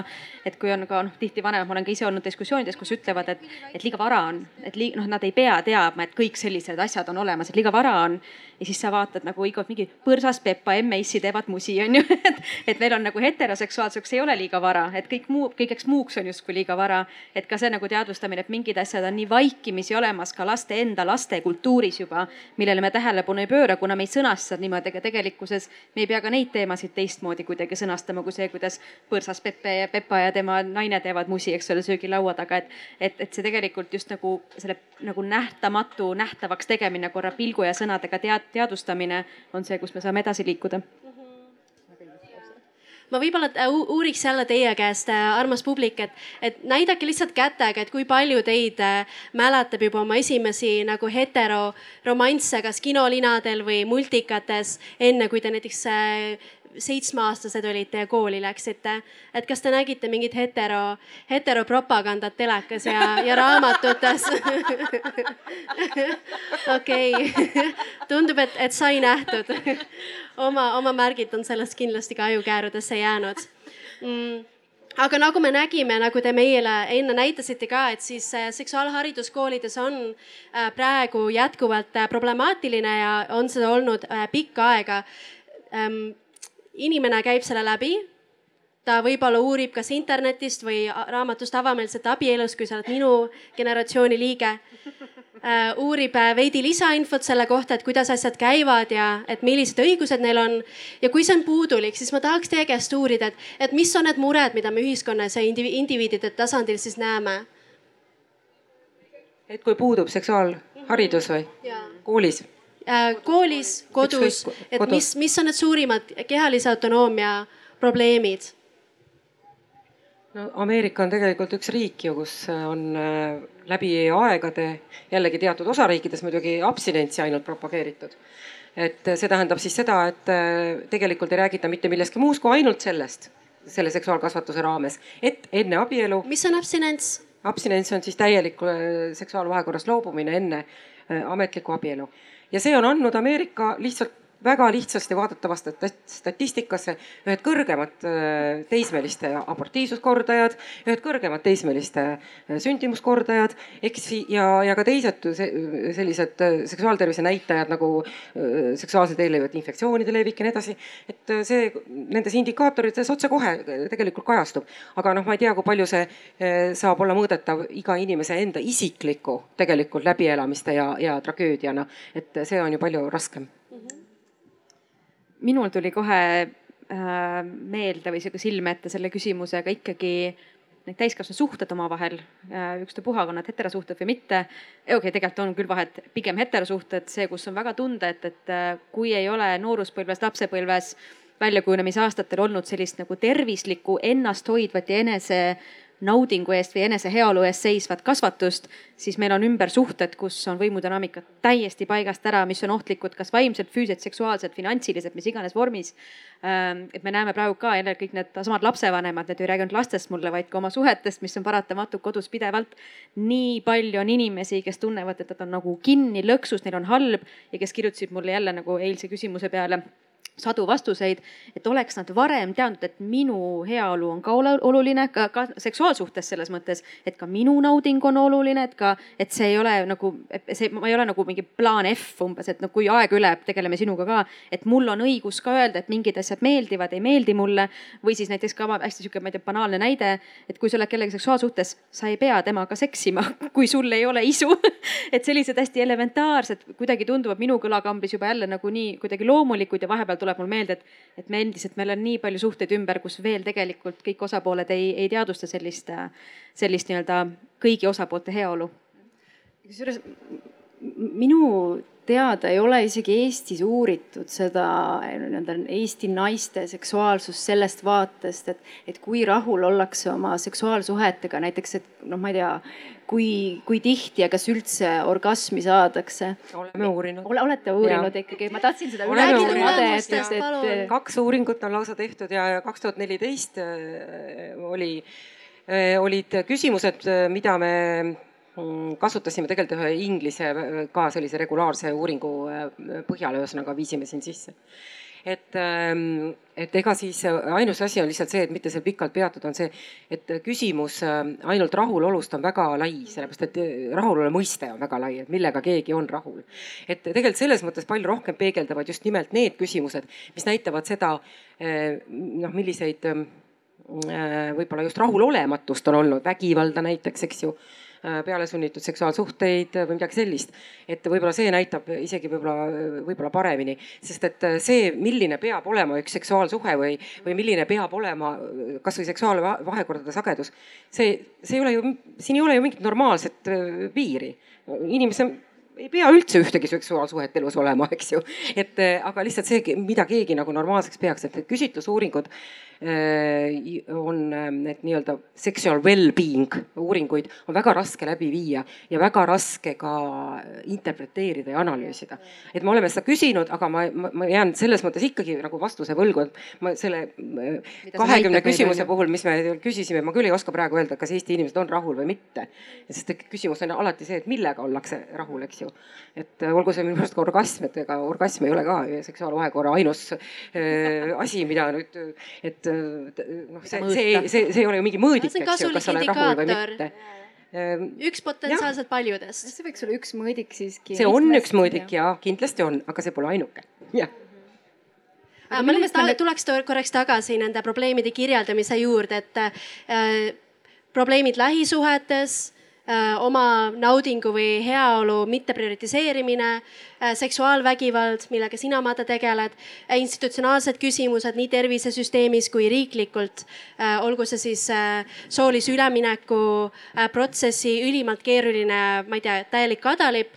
et kui on ka noh, tihti vanemad, ma olen ka isse olnud diskussioonides, kus ütlevad, et, et liiga vara on, et liiga noh, nad ei pea teadma, et kõik sellised asjad on olemas, et liiga vara on. Ja siis sa vaatad nagu iga mingi põrsas Peppa, emme-issi teevad musi, on ju, et, et meil on nagu heteroseksuaalsuseks ei ole liiga vara, et kõik muu, kõigeks muuks on justkui liiga vara. et ka see nagu teadvustamine, et mingi mingid asjad on nii vaikimisi olemas ka laste enda laste kultuuris juba, millele me tähelepanu ei pööra, kuna me ei sõnasta niimoodi, aga tegelikkuses me ei pea ka neid teemasid teistmoodi kuidagi sõnastama kui see, kuidas põrsas Pepe ja Pepa ja tema naine teevad musi, eks ole, söögilaua taga, et, et, et see tegelikult just nagu selle nagu nähtamatu nähtavaks tegemine korra pilgu ja sõnadega tead, teadvustamine on see, kus me saame edasi liikuda. Ma võib-olla äh, uuriks jälle teie käest, äh, armas publik, et, et näidake lihtsalt kätega, et kui palju teid äh, mäletab juba oma esimesi nagu heteroromansse, kas kinolinadel või multikates, enne kui te näiteks seitsmeaastased olite ja kooli läksite. et kas te nägite mingit hetero, heteropropagandat telekas ja, ja raamatutes? okei, tundub, et, et sai nähtud. oma, oma märgid on sellest kindlasti ka ajukäärudesse jäänud mm aga nagu me nägime, nagu te meile enne näitasite ka, et siis äh, seksuaalharidus koolides on äh, praegu jätkuvalt äh, problemaatiline ja on seda olnud pikka aega inimene käib selle läbi. ta võib-olla uurib kas internetist või raamatust avameelset abielus, kui sa oled minu generatsiooni liige uh,. uurib äh, veidi lisainfot selle kohta, et kuidas asjad käivad ja et millised õigused neil on. ja kui see on puudulik, siis ma tahaks teie käest uurida, et, et mis on need mured, mida me ühiskonnas ja indiviidide tasandil siis näeme? et kui puudub seksuaalharidus või? koolis Äh, koolis, kodus, et mis, mis on need suurimad kehalise autonoomia probleemid? no Ameerika on tegelikult üks riik ju, kus on äh, läbi aegade jällegi teatud osariikides muidugi abstinentsi ainult propageeritud. et see tähendab siis seda, et äh, tegelikult ei räägita mitte millestki muust kui ainult sellest, selle seksuaalkasvatuse raames, et enne abielu. mis on abstinents? abstinents on siis täielik seksuaalvahekorrast loobumine enne ametlikku abielu ja see on andnud Ameerika lihtsalt väga lihtsasti vaadatavast statistikasse. Ühed kõrgemad äh, teismeliste abortiivsuskordajad, ühed kõrgemad teismeliste äh, sündimuskordajad, siis ja, ja ka teised sellised äh, seksuaaltervise näitajad nagu seksuaalse teel levivate infektsioonide levik ja nii edasi. et see nendes indikaatorites otsekohe tegelikult kajastub, aga noh, ma ei tea, kui palju see saab olla mõõdetav iga inimese enda isikliku tegelikult läbielamiste ja, ja tragöödiana, et see on ju palju raskem minul tuli kohe äh, meelde või sihuke silme ette selle küsimusega ikkagi need täiskasvanud suhted omavahel, äh, ükstapuha, on nad heterosuhted või mitte. okei okay,, tegelikult on küll vahet, pigem heterosuhted, see, kus on väga tunda, et, et äh, kui ei ole nooruspõlves, lapsepõlves väljakujunemise aastatel olnud sellist nagu tervislikku, ennasthoidvat ja enese naudingu eest või enese heaolu eest seisvat kasvatust, siis meil on ümber suhted, kus on võimudünaamika täiesti paigast ära, mis on ohtlikud kas vaimselt, füüsiliselt, seksuaalselt, finantsiliselt, mis iganes vormis. Ähm, et me näeme praegu ka jälle kõik need samad lapsevanemad, need ei räägi ainult lastest mulle, vaid ka oma suhetest, mis on paratamatud kodus pidevalt. nii palju on inimesi, kes tunnevad, et nad on nagu kinni lõksus, neil on halb ja kes kirjutasid mulle jälle nagu eilse küsimuse peale sadu vastuseid, et oleks nad varem teadnud, et minu heaolu on ka oluline, ka, ka seksuaalsuhtes selles mõttes, et ka minu nauding on oluline, et ka, et see ei ole nagu see, ma ei ole nagu mingi plaan F umbes, et no kui aeg üle, tegeleme sinuga ka, et mul on õigus ka öelda, et mingid asjad meeldivad, ei meeldi mulle. või siis näiteks ka hästi sihuke, ma ei tea, banaalne näide, et kui sa oled kellegagi seksuaalsuhtes, sa ei pea temaga seksima, kui sul ei ole isu et sellised hästi elementaarsed, kuidagi tunduvad minu kõlakambris juba jälle nagu nii kuidagi loomulikud ja vahepeal tuleb mul meelde, et, et me endiselt, meil on nii palju suhteid ümber, kus veel tegelikult kõik osapooled ei, ei teadvusta sellist, sellist nii-öelda kõigi osapoolte heaolu. kusjuures minu teada ei ole isegi Eestis uuritud seda nii-öelda Eesti naiste seksuaalsust sellest vaatest, et, et kui rahul ollakse oma seksuaalsuhetega, näiteks, et noh, ma ei tea kui, kui tihti ja kas üldse orgasmi saadakse? oleme uurinud Ole,. olete uurinud ja. ikkagi, ma tahtsin seda. Et... kaks uuringut on lausa tehtud ja kaks tuhat neliteist äh, oli, äh, olid küsimused, mida me kasutasime tegelikult ühe inglise ka sellise regulaarse uuringu põhjal, ühesõnaga viisime siin sisse et, ähm, et ega siis ainus asi on lihtsalt see, et mitte seal pikalt peatuda, on see, et küsimus äh, ainult rahulolust on väga lai, sellepärast et äh, rahulolu mõiste on väga lai, et millega keegi on rahul. et tegelikult selles mõttes palju rohkem peegeldavad just nimelt need küsimused, mis näitavad seda äh, noh, milliseid võib-olla just rahulolematust on olnud, vägivalda näiteks, eks ju Äh, pealesunnitud seksuaalsuhteid või midagi sellist. et võib-olla see näitab isegi võib-olla, võib-olla paremini, sest et äh, see, milline peab olema üks seksuaalsuhe või, või milline peab olema äh, kasvõi seksuaalvahekordade sagedus. see, see ei ole ju, siin ei ole ju mingit normaalset piiri. inimese ei pea üldse ühtegi seksuaalsuhet elus olema, eks ju. et aga lihtsalt see, mida keegi nagu normaalseks peaks, et küsitlusuuringud Äh, on äh, need nii-öelda sexual well-being uuringuid on väga raske läbi viia ja väga raske ka interpreteerida ja analüüsida. et me oleme seda küsinud, aga ma, ma, ma jään selles mõttes ikkagi nagu vastuse võlgu, et ma selle äh, kahekümne küsimuse puhul, mis me küsisime, ma küll ei oska praegu öelda, kas Eesti inimesed on rahul või mitte. sest küsimus on alati see, et millega ollakse rahul, eks ju. et olgu see minu arust ka orgasm, et ega orgasm ei ole ka seksuaalvahekorra ainus äh, asi, mida nüüd, et et noh, see, see, see, see ei ole ju mingi mõõdik, eks ju, kas sa oled rahul või mitte. Ehm, üks potentsiaalselt paljudest. see võiks olla üks mõõdik siiski. see on üks mõõdik ja kindlasti on, aga see pole ainuke, jah. Aga ma nüüd ta, tuleks korraks tagasi nende probleemide kirjeldamise juurde, et äh, probleemid lähisuhetes Äh, oma naudingu või heaolu mitte prioritiseerimine, äh, seksuaalvägivald, millega sina, Made, tegeled, äh, institutsionaalsed küsimused nii tervisesüsteemis kui riiklikult. olgu see siis soolise ülemineku protsessi ülimalt keeruline, ma ei tea, täielik kadalipp.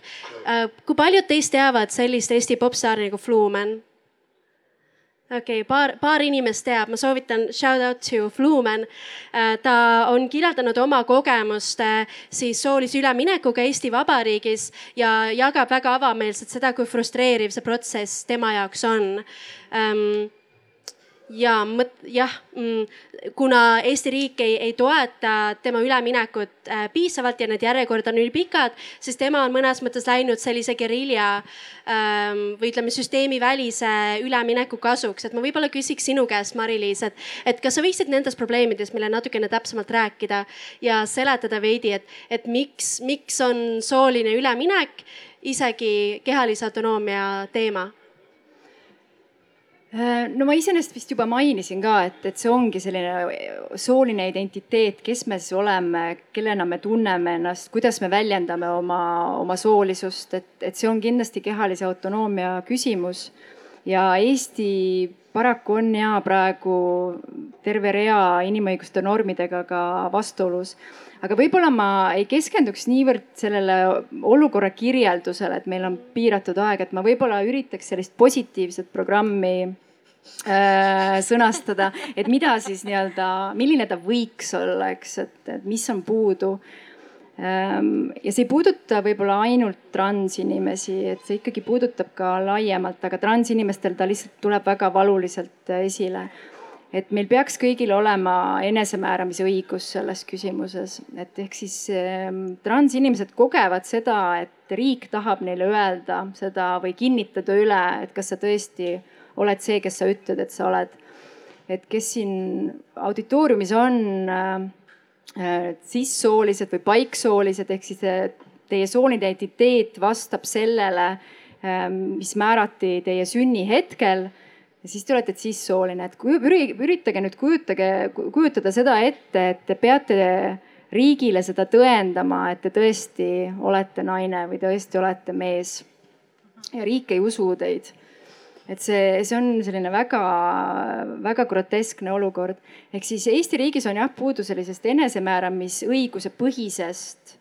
kui paljud teist teavad sellist Eesti popstaari nagu Flumen? Okei okay,, paar, paar inimest teab, ma soovitan shout out to Flumen. Äh, ta on kirjeldanud oma kogemust äh, siis soolise üleminekuga Eesti Vabariigis ja jagab väga avameelselt seda, kui frustreeriv see protsess tema jaoks on ähm, ja mõt-, jah, mm, kuna Eesti riik ei, ei toeta tema üleminekut äh, piisavalt ja need järjekorrad on ülipikad, siis tema on mõnes mõttes läinud sellise gerilja ähm, või ütleme, süsteemivälise ülemineku kasuks. et ma võib-olla küsiks sinu käest, Mari-Liis, et, et kas sa võiksid nendest probleemidest meile natukene täpsemalt rääkida ja seletada veidi, et, et miks, miks on sooline üleminek isegi kehalise autonoomia teema no ma iseenesest vist juba mainisin ka, et, et see ongi selline sooline identiteet, kes me siis oleme, kellena me tunneme ennast, kuidas me väljendame oma, oma soolisust, et, et see on kindlasti kehalise autonoomia küsimus. ja Eesti paraku on ja praegu terve rea inimõiguste normidega ka vastuolus. aga võib-olla ma ei keskenduks niivõrd sellele olukorra kirjeldusele, et meil on piiratud aeg, et ma võib-olla üritaks sellist positiivset programmi äh, sõnastada, et mida siis nii-öelda, milline ta võiks olla, eks, et, et mis on puudu ja see ei puuduta võib-olla ainult transinimesi, et see ikkagi puudutab ka laiemalt, aga transinimestel ta lihtsalt tuleb väga valuliselt esile. et meil peaks kõigil olema enesemääramise õigus selles küsimuses, et ehk siis ähm, transinimesed kogevad seda, et riik tahab neile öelda seda või kinnitada üle, et kas sa tõesti oled see, kes sa ütled, et sa oled. et kes siin auditooriumis on äh, sissoolised või paiksoolised ehk siis äh, teie sooline identiteet vastab sellele äh,, mis määrati teie sünnihetkel. Ja siis te olete sissooline, et kui üritage nüüd kujutage, kujutada seda ette, et te peate riigile seda tõendama, et te tõesti olete naine või tõesti olete mees. ja riik ei usu teid et see, see on selline väga-väga groteskne olukord. ehk siis Eesti riigis on jah puudu sellisest enesemääramisõiguse põhisest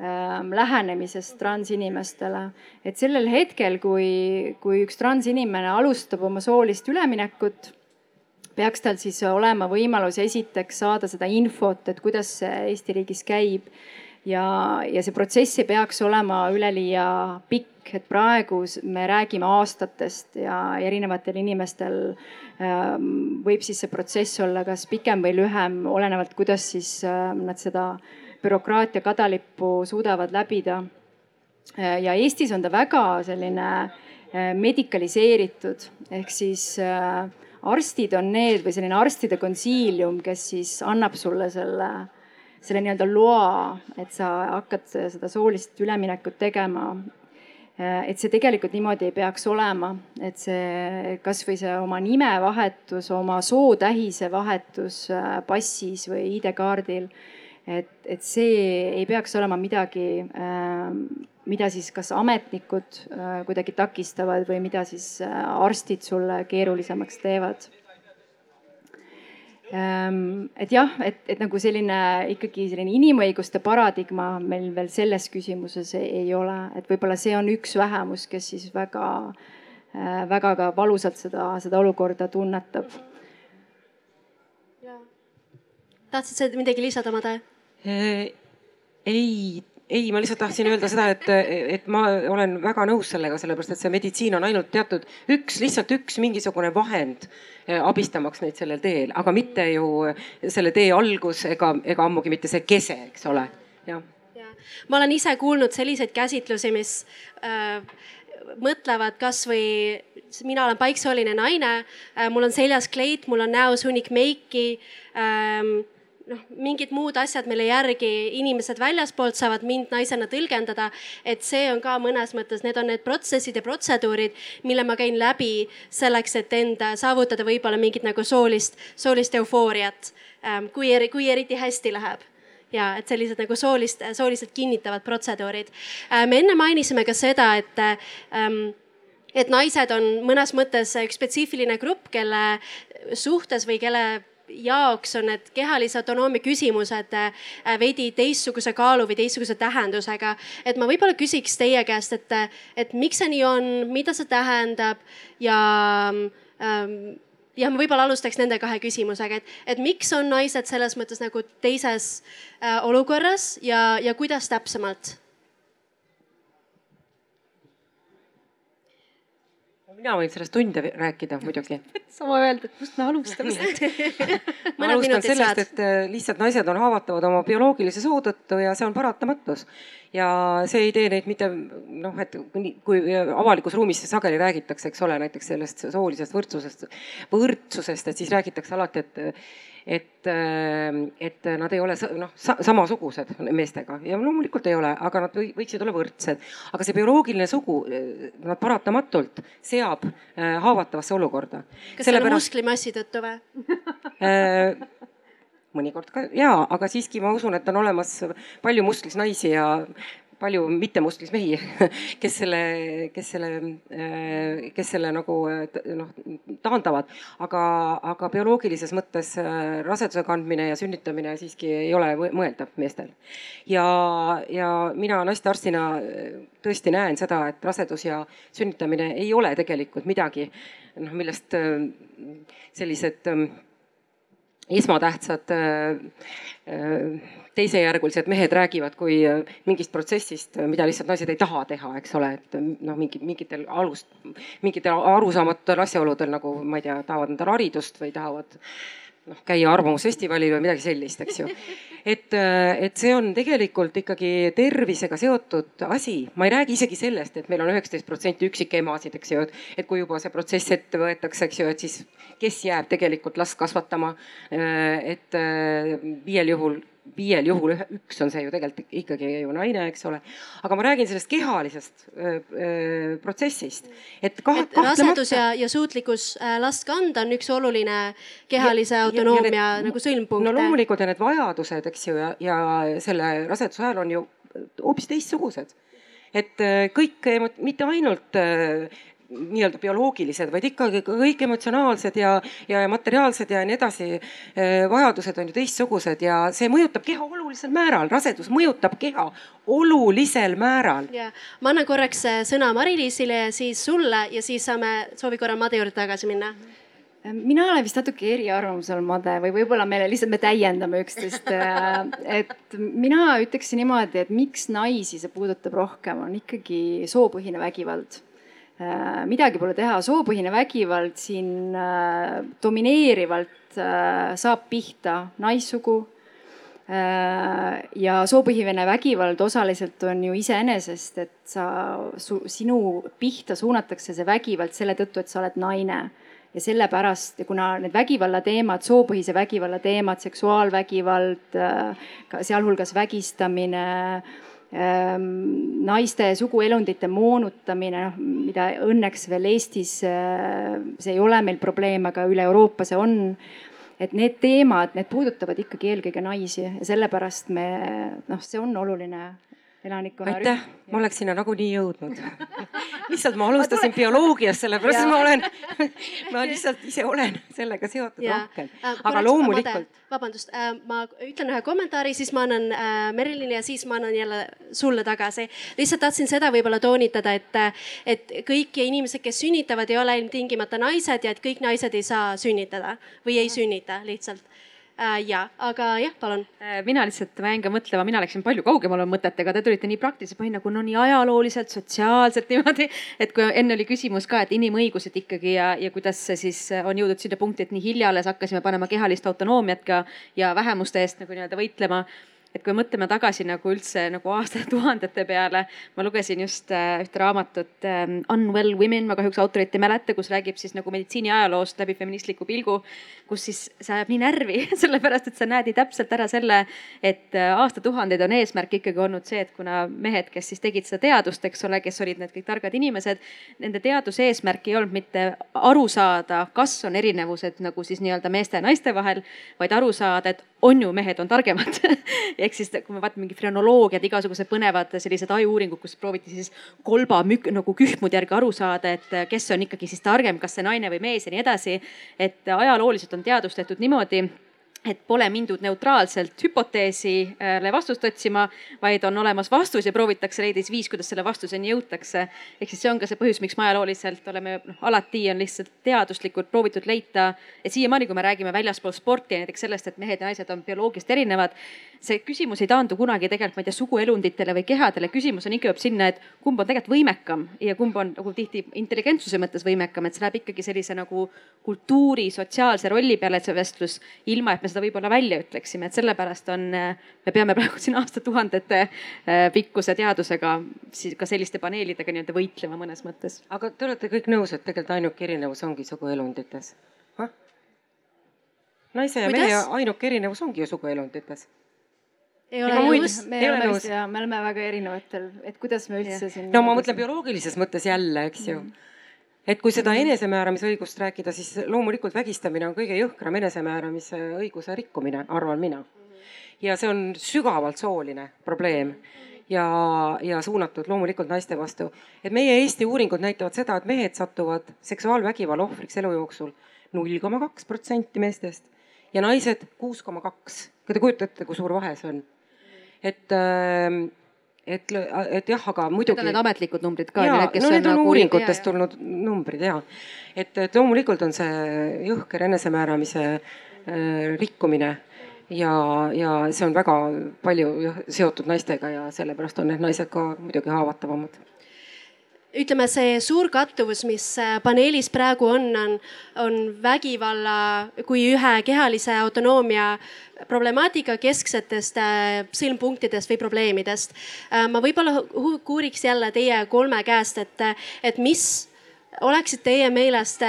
ähm, lähenemisest transinimestele. et sellel hetkel, kui, kui üks transinimene alustab oma soolist üleminekut, peaks tal siis olema võimalus esiteks saada seda infot, et kuidas see Eesti riigis käib ja, ja see protsess ei peaks olema üleliia pikk, et praegu me räägime aastatest ja erinevatel inimestel ähm, võib siis see protsess olla kas pikem või lühem, olenevalt, kuidas siis äh, nad seda bürokraatia kadalippu suudavad läbida. ja Eestis on ta väga selline medikaliseeritud ehk siis arstid on need või selline arstide konsiilium, kes siis annab sulle selle, selle nii-öelda loa, et sa hakkad seda soolist üleminekut tegema et see tegelikult niimoodi ei peaks olema, et see kasvõi see oma nimevahetus, oma sootähise vahetus äh, passis või ID-kaardil. et, et see ei peaks olema midagi, ähm, mida siis kas ametnikud äh, kuidagi takistavad või mida siis äh, arstid sulle keerulisemaks teevad et jah, et, et nagu selline ikkagi selline inimõiguste paradigma meil veel selles küsimuses ei, ole, et võib-olla see on üks vähemus, kes siis väga, äh, väga ka valusalt seda, seda olukorda tunnetab. tahtsid sa midagi lisada, Made? ei ei, ma lihtsalt tahtsin öelda seda, et, et ma olen väga nõus sellega, sellepärast et see meditsiin on ainult teatud üks, lihtsalt üks mingisugune vahend eh, abistamaks neid sellel teel, aga mitte ju selle tee algus ega, ega ammugi mitte see kese, eks ole, jah ja. ma olen ise kuulnud selliseid käsitlusi, mis äh, mõtlevad kasvõi, mina olen paiksooline naine äh,, mul on seljas kleit, mul on näos hunnik meiki ähm, noh, mingid muud asjad, mille järgi inimesed väljaspoolt saavad mind naisena tõlgendada. et see on ka mõnes mõttes, need on need protsessid ja protseduurid, mille ma käin läbi selleks, et enda saavutada võib-olla mingit nagu soolist, soolist eufooriat. Ähm, kui, kui eriti hästi läheb ja et sellised nagu soolist, sooliselt kinnitavad protseduurid. Äh, me enne mainisime ka seda, et ähm, et naised on mõnes mõttes üks spetsiifiline grupp, kelle suhtes või kelle jaoks on need kehalise autonoomia küsimused äh, veidi teistsuguse kaalu või teistsuguse tähendusega. et ma võib-olla küsiks teie käest, et, et miks see nii on, mida see tähendab ja ähm, ja ma võib-olla alustaks nende kahe küsimusega, et, et miks on naised selles mõttes nagu teises äh, olukorras ja, ja kuidas täpsemalt mina võin sellest tunde rääkida muidugi. sama öelda, et kust me alustame ma alustan sellest, et äh, lihtsalt naised on haavatavad oma bioloogilise soo tõttu ja see on paratamatus. ja see ei tee neid mitte noh, et kui avalikus ruumis sageli räägitakse, eks ole, näiteks sellest soolisest võrdsusest, võrdsusest, et siis räägitakse alati, et et, äh, et nad ei ole noh samasugused meestega ja loomulikult ei ole, aga nad võiksid olla võrdsed. aga see bioloogiline sugu, äh, nad paratamatult seab äh, haavatavasse olukorda. kas selle pärast... musklimassi tõttu või mõnikord ka ja, aga siiski ma usun, et on olemas palju musklis naisi ja palju mittemustlis mehi, kes selle, kes selle, äh, kes selle nagu äh, noh taandavad, aga, aga bioloogilises mõttes äh, raseduse kandmine ja sünnitamine siiski ei ole mõeldav meestel. ja, ja mina naistearstina tõesti näen seda, et rasedus ja sünnitamine ei ole tegelikult midagi, noh millest sellised esmatähtsad teisejärgulised mehed räägivad kui äh, mingist protsessist, äh, mida lihtsalt naised ei taha teha, eks ole, et äh, noh, mingi mingitel alust, mingitel arusaamatutel asjaoludel nagu ma ei tea, tahavad endale haridust või tahavad noh, käia arvamusfestivalil või midagi sellist, eks ju. et, et see on tegelikult ikkagi tervisega seotud asi. ma ei räägi isegi sellest, et meil on üheksateist protsenti üksikemasid, eks ju, et, et kui juba see protsess ette võetakse, eks ju, et siis kes jääb tegelikult last kasvatama. et viiel juhul viiel juhul üks on see ju tegelikult ikkagi ju naine, eks ole. aga ma räägin sellest kehalisest öö, öö, protsessist, et kah, et rasedus ja, ja suutlikkus äh, last kanda on üks oluline kehalise ja, autonoomia ja, ja need, nagu sõlmpunkte. no loomulikult ja need vajadused, eks ju, ja, ja selle raseduse ajal on ju hoopis teistsugused et kõik, mitte ainult nii-öelda bioloogilised, vaid ikkagi kõik emotsionaalsed ja, ja materiaalsed ja nii edasi eh, vajadused on ju teistsugused ja see mõjutab keha olulisel määral, rasedus mõjutab keha olulisel määral. ja ma annan korraks eh, sõna Mari-Liisile ja siis sulle ja siis saame soovi korral Made juurde tagasi minna mina olen vist natuke eriarvamusel, Made, või võib-olla me lihtsalt me täiendame üksteist. Et mina ütleksin niimoodi, et miks naisi see puudutab rohkem, on ikkagi soopõhine vägivald Äh, midagi pole teha, soopõhine vägivald siin äh, domineerivalt äh, saab pihta naissugu. Äh, ja soopõhine vägivald osaliselt on ju iseenesest, et sa, sinu pihta suunatakse see vägivald selle tõttu, et sa oled naine ja sellepärast, kuna need vägivalla teemad, soopõhise vägivalla teemad, seksuaalvägivald, sealhulgas vägistamine naiste suguelundite moonutamine, noh, mida õnneks veel Eestis, äh, see ei ole meil probleem, aga üle Euroopa see on. Et need teemad, need puudutavad ikkagi eelkõige naisi ja sellepärast me noh, see on oluline elanikkonna. aitäh, ma oleks sinna nagunii jõudnud lihtsalt ma alustasin bioloogiast, sellepärast ma olen ma lihtsalt ise olen sellega seotud ja. rohkem, äh, aga loomulikult. vabandust, äh, ma ütlen ühe kommentaari, siis ma annan äh, Merilile ja siis ma annan jälle sulle tagasi. lihtsalt tahtsin seda võib-olla toonitada, et, et kõik inimesed, kes sünnitavad, ei ole ilmtingimata naised ja et kõik naised ei saa sünnitada või ei sünnita lihtsalt äh,. ja, aga jah, palun. Äh, mina lihtsalt, ma jäin ka mõtlema, mina läksin palju kaugemale mõtetega, te tulite nii praktiliselt põhjal nagu no nii ajalooliselt, sotsiaalselt niimoodi. et kui enne oli küsimus ka, et inimõigused ikkagi ja, ja kuidas see siis on jõudnud sinna punkti, et nii hilja alles hakkasime panema kehalist autonoomiat ka ja vähemuste eest nagu nii-öelda võitlema et kui mõtleme tagasi nagu üldse nagu aastatuhandete peale, ma lugesin just äh, ühte raamatut ähm, Unwell Women, ma kahjuks autorit ei mäleta, kus räägib siis nagu meditsiini ajaloost läbi feministliku pilgu, kus siis see ajab nii närvi sellepärast et sa näed nii täpselt ära selle, et äh, aastatuhandeid on eesmärk ikkagi olnud see, et kuna mehed, kes siis tegid seda teadust, eks ole, kes olid need kõik targad inimesed, nende teaduse eesmärk ei olnud mitte aru saada, kas on erinevused nagu siis nii-öelda meeste ja naiste vahel, vaid aru saada, et on ju, mehed on targemad ehk siis, kui me vaatame mingi frenoloogiad, igasugused põnevad sellised ajuuuringud, kus prooviti siis kolba mük, nagu kühmude järgi aru saada, et kes on ikkagi siis targem, kas see naine või mees ja nii edasi. et ajalooliselt on teadustatud niimoodi et pole mindud neutraalselt hüpoteesile vastust otsima, vaid on olemas vastus ja proovitakse leida siis viis, kuidas selle vastuseni jõutakse. ehk siis see on ka see põhjus, miks me ajalooliselt oleme noh, alati on lihtsalt teaduslikult proovitud leida, et siiamaani, kui me räägime väljaspool sporti ja näiteks sellest, et mehed ja naised on bioloogiliselt erinevad, see küsimus ei taandu kunagi tegelikult, ma ei tea, suguelunditele või kehadele, küsimus on ikka jõuab sinna, et kumb on tegelikult võimekam ja kumb on nagu tihti intelligentsuse mõttes võimekam, et see läheb ikkagi sellise nagu kultuuri, sotsiaalse rolli peale, et see vestlus, ilma et me seda võib-olla välja ütleksime, et sellepärast on, me peame praegu siin aastatuhandete äh, pikkuse teadusega siis ka selliste paneelidega nii-öelda võitlema mõnes mõttes. aga te olete kõik nõus, et tegelikult ainuke erinevus ongi suguelundites? naise ja Kuidas? mehe ainuke erinevus ongi ju suguelundites ei ole nõus. me ei ole nõus ja me oleme väga erinevatel, et kuidas me üldse ja. siin. no ma mõtlen bioloogilises mõttes jälle, eks ju mm et kui seda enesemääramisõigust rääkida, siis loomulikult vägistamine on kõige jõhkram enesemääramise õiguse rikkumine, arvan mina. ja see on sügavalt sooline probleem ja, ja suunatud loomulikult naiste vastu. et meie Eesti uuringud näitavad seda, et mehed satuvad seksuaalvägivalla ohvriks elu jooksul null koma kaks protsenti meestest ja naised kuus koma kaks. kas te kujutate, kui suur vahe see on? et äh, et, et jah, aga muidugi. Need on need ametlikud numbrid ka. no need on, on nagu... uuringutest tulnud numbrid ja, et, et loomulikult on see jõhker enesemääramise äh, rikkumine ja, ja see on väga palju seotud naistega ja sellepärast on need naised ka muidugi haavatavamad ütleme, see suur kattuvus, mis äh, paneelis praegu on, on, on vägivalla kui ühe kehalise autonoomia problemaatika kesksetest äh, sõlmpunktidest või probleemidest. Äh, ma võib-olla kuuriks jälle teie kolme käest, et, et mis oleksid teie meelest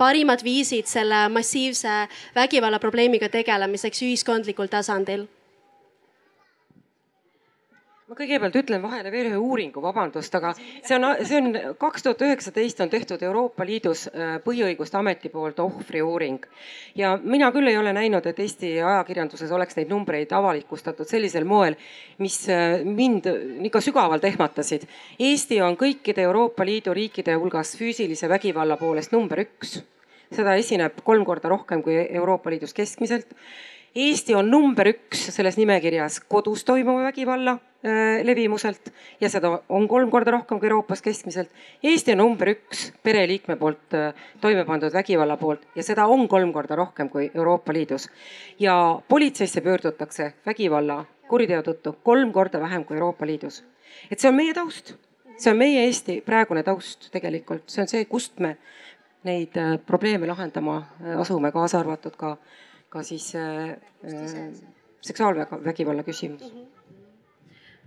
parimad viisid selle massiivse vägivalla probleemiga tegelemiseks ühiskondlikul tasandil ma kõigepealt ütlen vahele veel ühe uuringu, vabandust, aga see on, see on kaks tuhat üheksateist on tehtud Euroopa Liidus äh, Põhiõiguste Ameti poolt ohvriuuring. ja mina küll ei ole näinud, et Eesti ajakirjanduses oleks neid numbreid avalikustatud sellisel moel, mis äh, mind ikka sügavalt ehmatasid. Eesti on kõikide Euroopa Liidu riikide hulgas füüsilise vägivalla poolest number üks seda esineb kolm korda rohkem kui Euroopa Liidus keskmiselt Eesti on number üks selles nimekirjas kodus toimuva vägivalla äh, levimuselt ja seda on kolm korda rohkem kui Euroopas keskmiselt. Eesti on number üks pereliikme poolt äh, toime pandud vägivalla poolt ja seda on kolm korda rohkem kui Euroopa Liidus. ja politseisse pöördutakse vägivalla kuriteo tõttu kolm korda vähem kui Euroopa Liidus. et see on meie taust, see on meie Eesti praegune taust tegelikult, see on see, kust me neid äh, probleeme lahendama asume, kaasa arvatud ka ka siis äh, seksuaalvägivalla küsimus.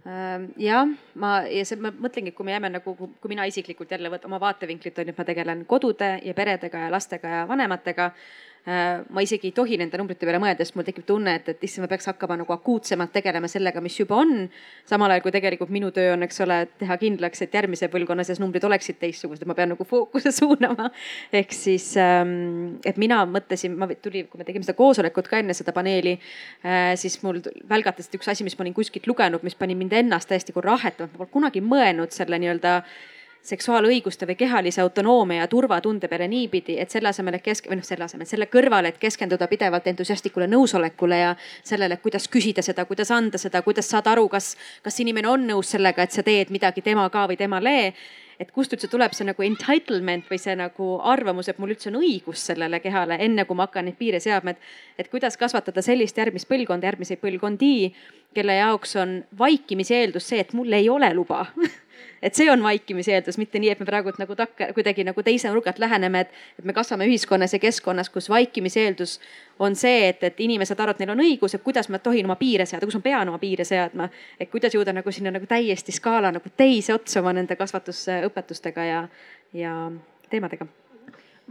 Ehm, jah, ma ja see, ma mõtlengi, et kui me jääme nagu, kui mina isiklikult jälle võtan oma vaatevinklit on ju, et ma tegelen kodude ja peredega ja lastega ja vanematega Äh, ma isegi ei tohi nende numbrite peale mõelda, sest mul tekib tunne, et, et issand, ma peaks hakkama nagu akuutsemalt tegelema sellega, mis juba on. samal ajal kui tegelikult minu töö on, eks ole, teha kindlaks, et järgmise põlvkonna sees numbrid oleksid teistsugused, ma pean nagu fookuse suunama. ehk siis, ähm, et mina mõtlesin, ma tuli, kui me tegime seda koosolekut ka enne seda paneeli, äh, siis mul välgatas üks asi, mis ma olin kuskilt lugenud, mis pani mind ennast täiesti nagu rahetama, ma polnud kunagi mõelnud selle nii-öelda seksuaalõiguste või kehalise autonoomia ja turvatunde peale niipidi, et selle asemel, et kesk- või noh, selle asemel, selle kõrval, et keskenduda pidevalt entusiastlikule nõusolekule ja sellele, kuidas küsida seda, kuidas anda seda, kuidas saada aru, kas, kas inimene on nõus sellega, et sa teed midagi tema ka või temale et kust üldse tuleb see nagu entitlement või see nagu arvamus, et mul üldse on õigus sellele kehale, enne kui ma hakkan neid piire seadma, et. et kuidas kasvatada sellist järgmist põlvkonda, järgmiseid põlvkondi, kelle jaoks on vaikimise eeldus see, et mul ei ole luba et see on vaikimise eeldus, mitte nii, et me praegu nagu takke, kuidagi nagu teise nurga alt läheneme, et, et me kasvame ühiskonnas ja keskkonnas, kus vaikimise eeldus on see, et, et inimesed arvavad, et neil on õigus, et kuidas ma tohin oma piire seada, kus ma pean oma piire seadma. et kuidas jõuda nagu sinna nagu täiesti skaala nagu teise otsa oma nende kasvatusõpetustega ja, ja teemadega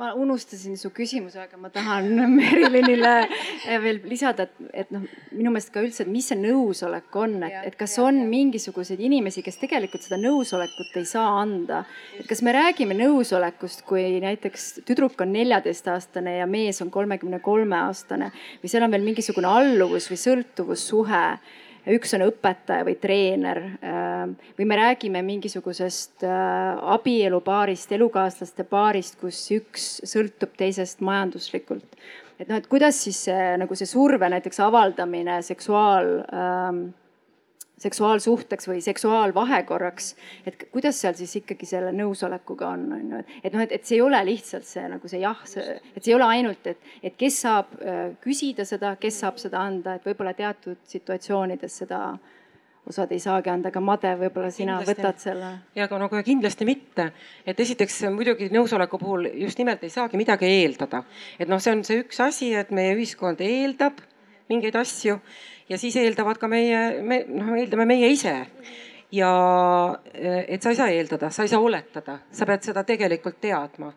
ma unustasin su küsimuse, aga ma tahan Merilinile veel lisada, et, et noh, minu meelest ka üldse, et mis see nõusolek on, et, et kas on mingisuguseid inimesi, kes tegelikult seda nõusolekut ei saa anda. et kas me räägime nõusolekust, kui näiteks tüdruk on neljateistaastane ja mees on kolmekümne kolme aastane või seal on veel mingisugune alluvus või sõltuvussuhe üks on õpetaja või treener ähm, või me räägime mingisugusest äh, abielupaarist, elukaaslaste paarist, kus üks sõltub teisest majanduslikult. et noh, et kuidas siis see nagu see surve näiteks avaldamine seksuaal ähm, seksuaalsuhteks või seksuaalvahekorraks. et kuidas seal siis ikkagi selle nõusolekuga on, on ju, et, et noh, et, et see ei ole lihtsalt see nagu see jah, see, et see ei ole ainult, et, et kes saab äh, küsida seda, kes saab seda anda, et võib-olla teatud situatsioonides seda osad ei saagi anda, aga Made, võib-olla sina kindlasti. võtad selle? ja aga no kohe kindlasti mitte, et esiteks muidugi nõusoleku puhul just nimelt ei saagi midagi eeldada, et noh, see on see üks asi, et meie ühiskond eeldab mingeid asju ja siis eeldavad ka meie, me noh, eeldame meie ise. ja et sa ei saa eeldada, sa ei saa oletada, sa pead seda tegelikult teadma.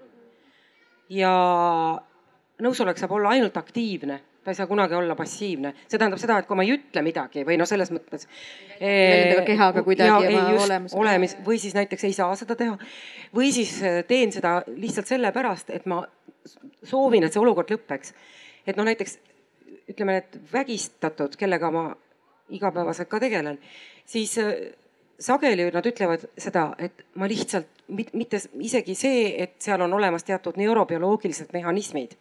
ja nõusolek saab olla ainult aktiivne ta ei saa kunagi olla passiivne, see tähendab seda, et kui ma ei ütle midagi või noh, selles mõttes. kehaga kuidagi oma olemusega. olemis või siis näiteks ei saa seda teha või siis äh, teen seda lihtsalt sellepärast, et ma soovin, et see olukord lõpeks. et noh, näiteks ütleme, need vägistatud, kellega ma igapäevaselt ka tegelen, siis äh, sageli nad ütlevad seda, et ma lihtsalt mitte isegi see, et seal on olemas teatud neurobioloogilised mehhanismid,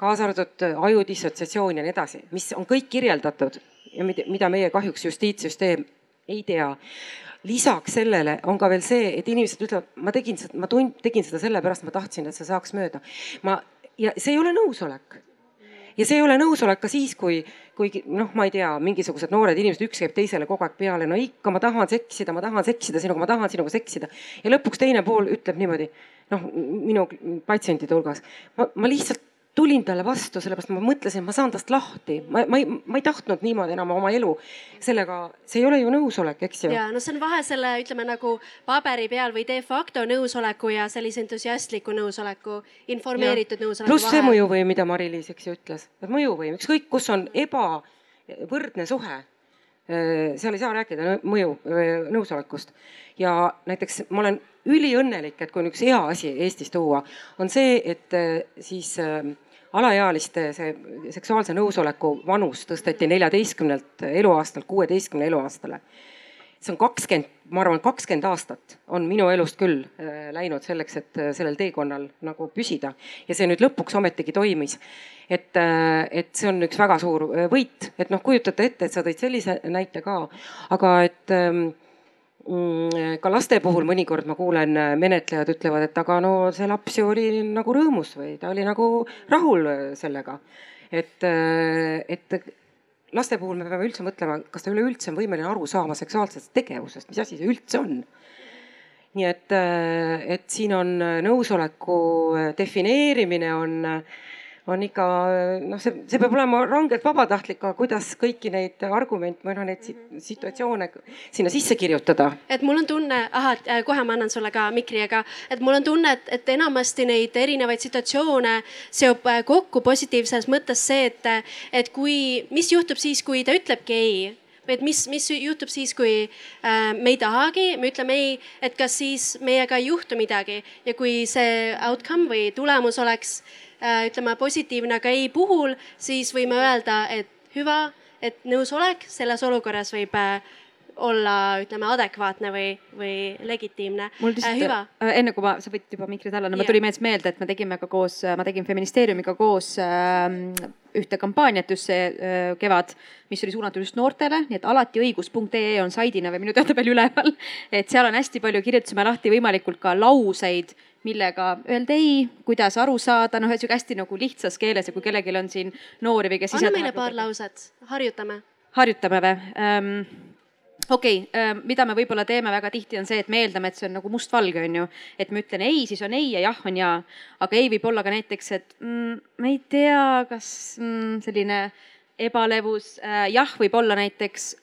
kaasa arvatud aju dissotsiatsioon ja nii edasi, mis on kõik kirjeldatud ja mida meie kahjuks justiitssüsteem ei tea. lisaks sellele on ka veel see, et inimesed ütlevad, ma tegin seda, ma tund-, tegin seda sellepärast, ma tahtsin, et see saaks mööda. ma ja see ei ole nõusolek ja see ei ole nõusolek ka siis, kui, kui noh, ma ei tea, mingisugused noored inimesed, üks käib teisele kogu aeg peale, no ikka ma tahan seksida, ma tahan seksida sinuga, ma tahan sinuga seksida. ja lõpuks teine pool ütleb niimoodi, noh, minu patsientide hulgas, ma, ma lihtsalt tulin talle vastu, sellepärast ma mõtlesin, et ma saan tast lahti, ma, ma ei, ma ei tahtnud niimoodi enam oma elu. sellega, see ei ole ju nõusolek, eks ju. ja no see on vahe selle, ütleme nagu paberi peal või de facto nõusoleku ja sellise entusiastliku nõusoleku, informeeritud ja. nõusoleku pluss see mõjuvõim, mida Mari-Liis, eks ju, ütles, et mõjuvõim, ükskõik kus on ebavõrdne suhe äh, seal ei saa rääkida mõju, äh, nõusolekust. ja näiteks ma olen üliõnnelik, et kui on üks hea asi Eestis tuua, on see, et äh, siis alaealiste see seksuaalse nõusoleku vanus tõsteti neljateistkümnelt eluaastalt kuueteistkümne eluaastale. see on kakskümmend, ma arvan, kakskümmend aastat on minu elust küll äh, läinud selleks, et äh, sellel teekonnal nagu püsida ja see nüüd lõpuks ometigi toimis. et, äh, et see on üks väga suur võit, et noh, kujutate ette, et sa tõid sellise näite ka, aga et ähm, ka laste puhul mõnikord ma kuulen, äh, menetlejad ütlevad, et aga no see laps ju oli nagu rõõmus või ta oli nagu rahul äh, sellega. et, äh, et laste puhul me peame üldse mõtlema, kas ta üleüldse on võimeline aru saama seksuaalsest tegevusest, mis asi see üldse on. nii et, et siin on nõusoleku defineerimine on, on ikka noh, see, see peab olema rangelt vabatahtlik, aga kuidas kõiki neid argumente või noh, neid situatsioone sinna sisse kirjutada? et mul on tunne, ahah, kohe ma annan sulle ka mikri, aga et mul on tunne, et, et enamasti neid erinevaid situatsioone seob äh, kokku positiivses mõttes see, et, et kui, mis juhtub siis, kui ta ütlebki ei? Või et mis, mis juhtub siis, kui äh, me ei tahagi, me ütleme ei, et kas siis meiega ei juhtu midagi? Ja kui see outcome või tulemus oleks äh, Äh, ütleme positiivne, aga ei puhul, siis võime öelda, et hüva, et nõusolek selles olukorras võib äh, olla, ütleme, adekvaatne või, või legitiimne. mul lihtsalt äh. Äh, enne kui ma, sa võtsid juba mikri alla, no mul tuli meelde, et me tegime ka koos, ma tegin feministeeriumiga koos äh, ühte kampaaniat just see äh, kevad, mis oli suunatud just noortele, nii et alati õigus.ee on saidina või minu teada veel üleval. et seal on hästi palju, kirjutasime lahti võimalikult ka lauseid millega öelda ei, kuidas aru saada, noh, sihuke hästi nagu lihtsas keeles ja kui kellelgi on siin noori või kes. anna meile paar lauset, harjutame. harjutame või um,? okei okay, ähm,, mida me võib-olla teeme väga tihti, on see, et me eeldame, et see on nagu mustvalge, on ju. et ma ütlen ei, siis on ei ja jah on ja. aga ei võib olla ka näiteks, et mm, ma ei tea, kas mm, selline ebalevus äh,, jah, võib olla näiteks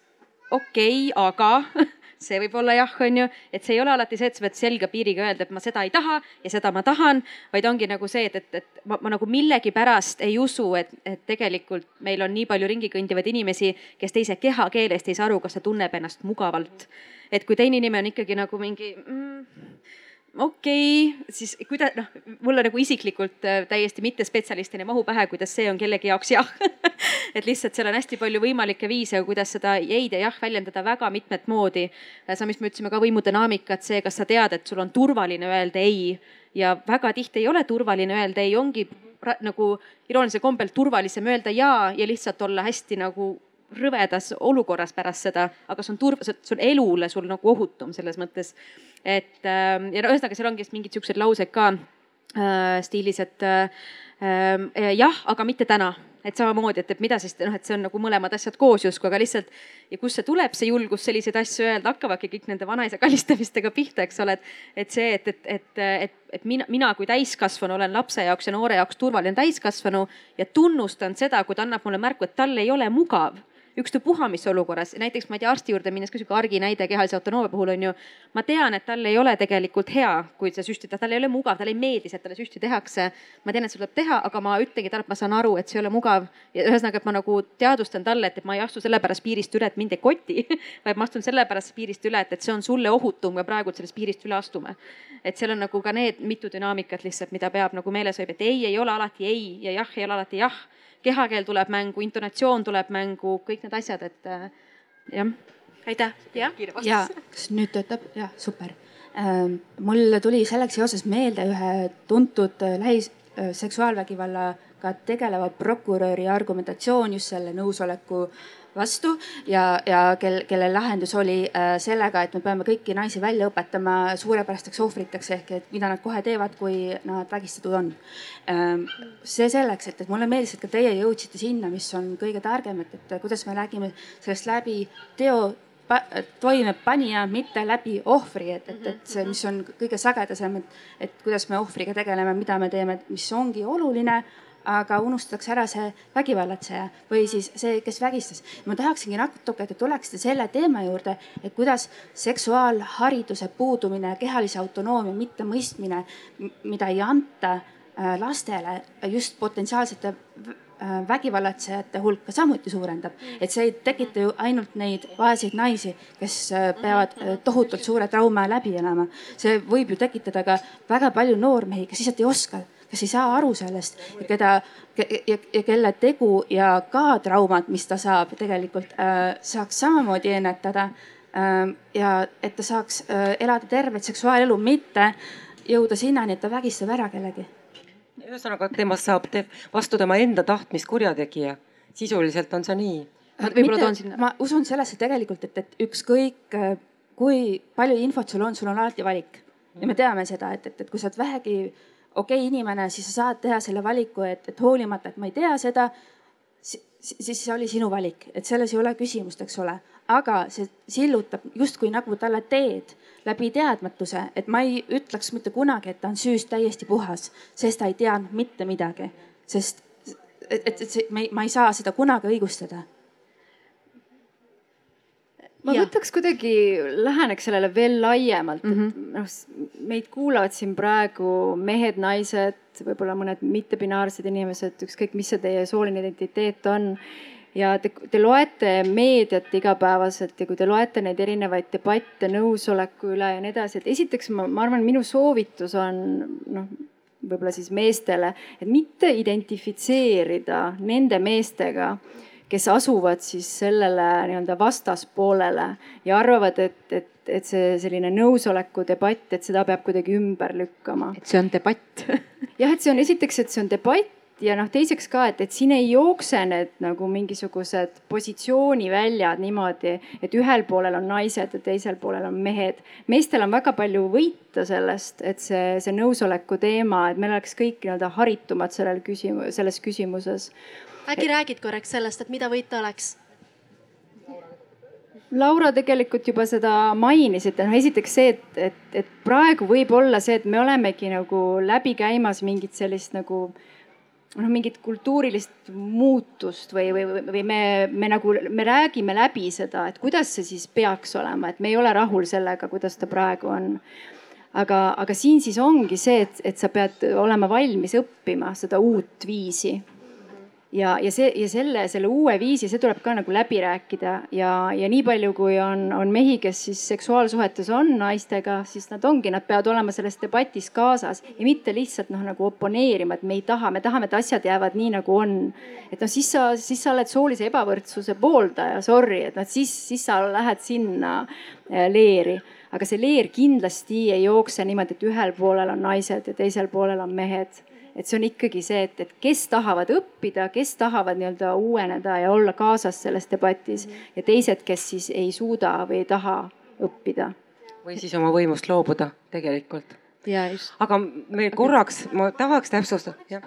okei okay,, aga see võib olla jah, on ju, et see ei ole alati see, et sa pead selge piiriga öelda, et ma seda ei taha ja seda ma tahan, vaid ongi nagu see, et, et, et ma, ma nagu millegipärast ei usu, et, et tegelikult meil on nii palju ringi kõndivaid inimesi, kes teise kehakeelest ei saa aru, kas ta tunneb ennast mugavalt. et kui teine inimene on ikkagi nagu mingi mm, okei okay,, siis kuida-, noh, mulle nagu isiklikult äh, täiesti mittespetsialistina ei mahu pähe, kuidas see on kellegi jaoks jah et lihtsalt seal on hästi palju võimalikke viise, kuidas seda ei-d ja jah väljendada väga mitmet moodi. Äh, sama, mis me ütlesime ka võimudünaamikat, see, kas sa tead, et sul on turvaline öelda ei ja väga tihti ei ole turvaline öelda ei, ongi nagu iroonilisel kombel turvalisem öelda ja ja lihtsalt olla hästi nagu rõvedas olukorras pärast seda, aga see on turv-, see on elule sul nagu ohutum selles mõttes. et ähm, ja no ühesõnaga, seal ongi mingid siuksed laused ka äh, stiilis, et äh, äh, jah, aga mitte täna. Et samamoodi, et, et mida siis noh, et see on nagu mõlemad asjad koos justkui, aga lihtsalt ja kust see tuleb, see julgus selliseid asju öelda, hakkavadki kõik nende vanaisa kallistamistega pihta, eks ole, et, et see, et, et, et, et, et mina, mina kui täiskasvanu olen lapse jaoks ja noore jaoks turvaline täiskasvanu ja tunnustan seda, kui ta annab mulle märku, et tal ei ole mugav ükstapuha mis olukorras, näiteks ma ei tea, arsti juurde minnes ka sihuke arginäide kehalise autonoomia puhul on ju. ma tean, et tal ei ole tegelikult hea, kui sa süstid, tal ei ole mugav, talle ei meeldi see, et talle süsti tehakse. ma tean, et seda tuleb teha, aga ma ütlengi talle, et ma saan aru, et see ei ole mugav. ja ühesõnaga, et ma nagu teadvustan talle, et, et ma ei astu sellepärast piirist üle, et mind ei koti vaid ma astun sellepärast piirist üle, et, et see on sulle ohutum ja praegu sellest piirist üle astume. et seal on nagu ka need mitu dünaamikat lihtsalt, mida peab nagu meeles hoidma, et ei ei ole alati ei ja jah ei ole alati jah kehakeel tuleb mängu, intonatsioon tuleb mängu, kõik need asjad, et äh, jah. aitäh, jah. ja kas nüüd töötab? jah, super ähm,. mul tuli selleks seoses meelde ühe tuntud äh, lähis äh, seksuaalvägivallaga tegeleva prokuröri argumentatsioon just selle nõusoleku äh, vastu ja, ja kel, kelle lahendus oli äh, sellega, et me peame kõiki naisi välja õpetama suurepärasteks ohvriteks ehk et mida nad kohe teevad, kui nad vägistatud on. Ähm, see selleks, et, et mulle meeldis, et ka teie jõudsite sinna, mis on kõige targem, et, et kuidas me räägime sellest läbi teo toimepanija, mitte läbi ohvri, et, et, et see, mis on kõige sagedasem, et, et kuidas me ohvriga tegeleme, mida me teeme, mis ongi oluline aga unustatakse ära see vägivallatseja või siis see, kes vägistas. ma tahaksingi natuke, et te tuleksite selle teema juurde, et kuidas seksuaalhariduse puudumine, kehalise autonoomia mittemõistmine, mida ei anta äh, lastele just potentsiaalsete äh, vägivallatsejate hulka samuti suurendab. et see ei tekita ju ainult neid vaeseid naisi, kes äh, peavad tohutult suure trauma läbi elama. see võib ju tekitada ka väga palju noormehi, kes lihtsalt ei oska kes ei saa aru sellest ja keda ja, ja kelle tegu ja ka traumad, mis ta saab, tegelikult äh, saaks samamoodi ennetada äh,. ja et ta saaks äh, elada tervet seksuaalelu, mitte jõuda sinnani, et ta vägistab ära kellegi. ühesõnaga, temast saab te, vastu tema enda tahtmist kurjategija. sisuliselt on see nii. ma usun sellesse tegelikult, et, et ükskõik äh, kui palju infot sul on, sul on alati valik ja me teame seda, et, et, et kui sa oled vähegi okei okay, inimene, siis sa saad teha selle valiku, et, et hoolimata, et ma ei tea seda, siis see oli sinu valik, et selles ei ole küsimust, eks ole. aga see sillutab justkui nagu talle teed läbi teadmatuse, et ma ei ütleks mitte kunagi, et ta on süüst täiesti puhas, sest ta ei teadnud mitte midagi. sest et, et, et see, ma ei, saa seda kunagi õigustada ma Jah. võtaks kuidagi, läheneks sellele veel laiemalt mm, -hmm. et noh, meid kuulavad siin praegu mehed, naised, võib-olla mõned mittebinaarsed inimesed, ükskõik, mis see teie sooline identiteet on. ja te, te loete meediat igapäevaselt ja kui te loete neid erinevaid debatte nõusoleku üle ja nii edasi, et esiteks ma, ma arvan, minu soovitus on noh, võib-olla siis meestele, et mitte identifitseerida nende meestega kes asuvad siis sellele nii-öelda vastaspoolele ja arvavad, et, et, et see selline nõusoleku debatt, et seda peab kuidagi ümber lükkama. et see on debatt jah, et see on esiteks, et see on debatt ja noh, teiseks ka, et, et siin ei jookse need nagu mingisugused positsiooniväljad niimoodi, et ühel poolel on naised ja teisel poolel on mehed. meestel on väga palju võita sellest, et see, see nõusoleku teema, et meil oleks kõik nii-öelda haritumad sellel küsimus, selles küsimuses äkki räägid korraks sellest, et mida võita oleks? Laura tegelikult juba seda mainis, et noh, esiteks see, et, et, et praegu võib olla see, et me olemegi nagu läbi käimas mingit sellist nagu noh, mingit kultuurilist muutust või, või, või me, me nagu, me räägime läbi seda, et kuidas see siis peaks olema, et me ei ole rahul sellega, kuidas ta praegu on. aga, aga siin siis ongi see, et, et sa pead olema valmis õppima seda uut viisi ja, ja see ja selle, selle uue viisi, see tuleb ka nagu läbi rääkida. Ja, ja nii palju, kui on, on mehi, kes siis seksuaalsuhetes on naistega, siis nad ongi, nad peavad olema selles debatis kaasas ja mitte lihtsalt noh, nagu oponeerima, et me ei taha, me tahame, et asjad jäävad nii nagu on. et noh, siis sa, siis sa oled soolise ebavõrdsuse pooldaja, sorry, et noh, siis, siis sa lähed sinna äh, leeri. Aga see leer kindlasti ei jookse niimoodi, et ühel poolel on naised ja teisel poolel on mehed et see on ikkagi see, et, et kes tahavad õppida, kes tahavad nii-öelda uueneda ja olla kaasas selles debatis ja teised, kes siis ei suuda või ei taha õppida. või siis oma võimust loobuda tegelikult. aga veel korraks ma tahaks täpsustada, jah.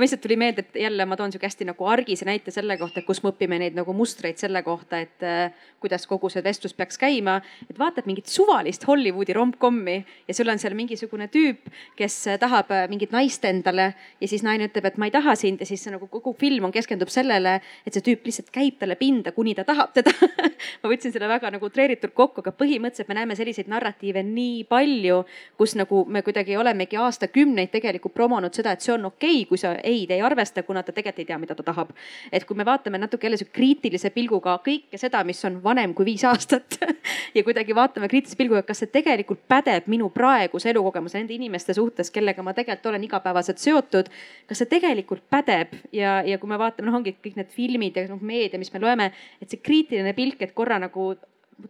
Lihtsalt tuli meelde, et jälle ma toon sihuke hästi nagu argise näite selle kohta, kus me õpime neid nagu mustreid selle kohta, et äh, kuidas kogu see vestlus peaks käima. et vaatad mingit suvalist Hollywoodi rom-com'i ja sul on seal mingisugune tüüp, kes äh, tahab äh, mingit naist endale ja siis naine ütleb, et ma ei taha sind ja siis nagu kogu film on, keskendub sellele, et see tüüp lihtsalt käib talle pinda, kuni ta tahab teda. Ma võtsin selle väga nagu utreeritult kokku, aga põhimõtteliselt me näeme selliseid narratiive nii palju, kus nagu me kuidagi olemegi aastakümneid tegelikult promonud seda, et see on okei okay,, kui sa ei-d ei arvesta, kuna ta tegelikult ei tea, mida ta tahab. et kui me vaatame natuke jälle sihuke kriitilise pilguga kõike seda, mis on vanem kui viis aastat ja kuidagi vaatame kriitilise pilguga, kas see tegelikult pädeb minu praeguse elukogemuse nende inimeste suhtes, kellega ma tegelikult olen igapäevaselt seotud. kas see tegelikult pädeb ja, ja kui me vaatame, noh, ongi kõik need filmid ja noh, meedia, mis me loeme, et see kriitiline pilk, et korra nagu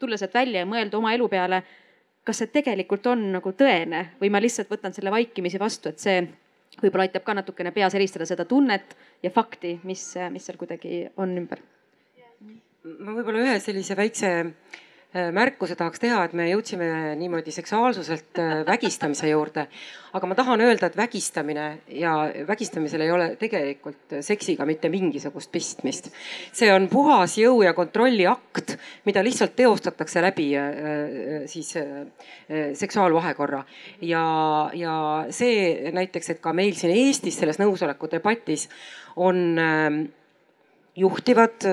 tulla sealt välja ja mõelda oma elu peale kas see tegelikult on nagu tõene või ma lihtsalt võtan selle vaikimisi vastu, et see võib-olla aitab ka natukene peas eristada seda tunnet ja fakti, mis, mis seal kuidagi on ümber. ma võib-olla ühe sellise väikse äh, märkuse tahaks teha, et me jõudsime niimoodi seksuaalsuselt äh, vägistamise juurde. aga ma tahan öelda, et vägistamine ja vägistamisel ei ole tegelikult seksiga mitte mingisugust pistmist. see on puhas jõu ja kontrolli akt, mida lihtsalt teostatakse läbi äh, siis seksuaalvahekorra. ja, ja see näiteks, et ka meil siin Eestis selles nõusoleku debatis on juhtivad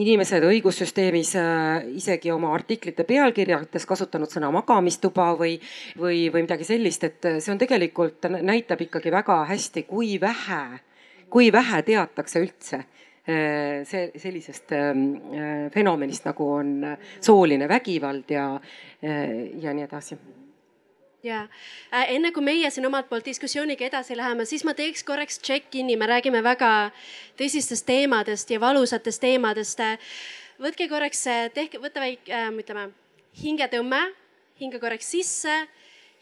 inimesed õigussüsteemis äh, isegi oma artiklite pealkirjades kasutanud sõna magamistuba või, või, või midagi sellist, et see on tegelikult näitab ikkagi väga hästi, kui vähe, kui vähe teatakse üldse äh, see sellisest ähm, äh, fenomenist nagu on sooline vägivald ja, ja nii edasi ja enne kui meie siin omalt poolt diskussiooniga edasi läheme, siis ma teeks korraks check-in'i, me räägime väga tõsistest teemadest ja valusatest teemadest. võtke korraks, tehke, võta väike äh,, ütleme hingetõmme, hinge korraks sisse,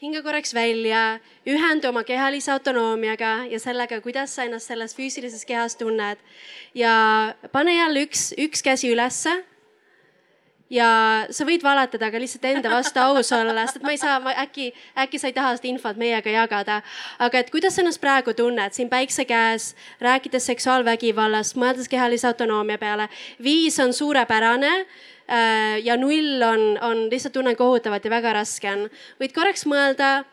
hinge korraks välja, ühenda oma kehalise autonoomiaga ja sellega, kuidas sa ennast selles füüsilises kehas tunned. ja pane jälle üks, üks käsi ülesse ja sa võid valetada, aga lihtsalt enda vastu aus olla, sest ma ei saa, äkki, äkki sa ei taha seda infot meiega jagada. aga et kuidas sa ennast praegu tunned siin päikse käes, rääkides seksuaalvägivallast, mõeldes kehalise autonoomia peale. viis on suurepärane ja null on, on lihtsalt tunnen kohutavat ja väga raske on. võid korraks mõelda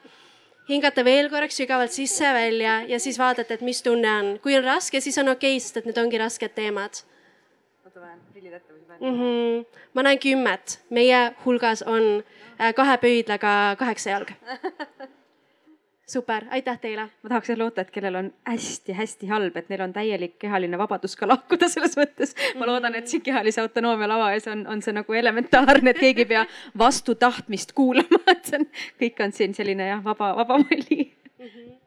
hingata veel korraks sügavalt sisse-välja ja siis vaadata, et mis tunne on. kui on raske, siis on okei okay,, sest et need ongi rasked teemad. Ma panen prillid ette või siis mm. -hmm. ma näen kümmet, meie hulgas on äh, kahe pöidlaga kaheksa jalga super, aitäh teile. ma tahaks jah loota, et kellel on hästi-hästi halb, et neil on täielik kehaline vabadus ka lahkuda selles mõttes. ma loodan, et siin kehalise autonoomia lava ees on, on see nagu elementaarne, et keegi ei pea vastu tahtmist kuulama, et see on, kõik on siin selline jah, vaba, vaba voli mm,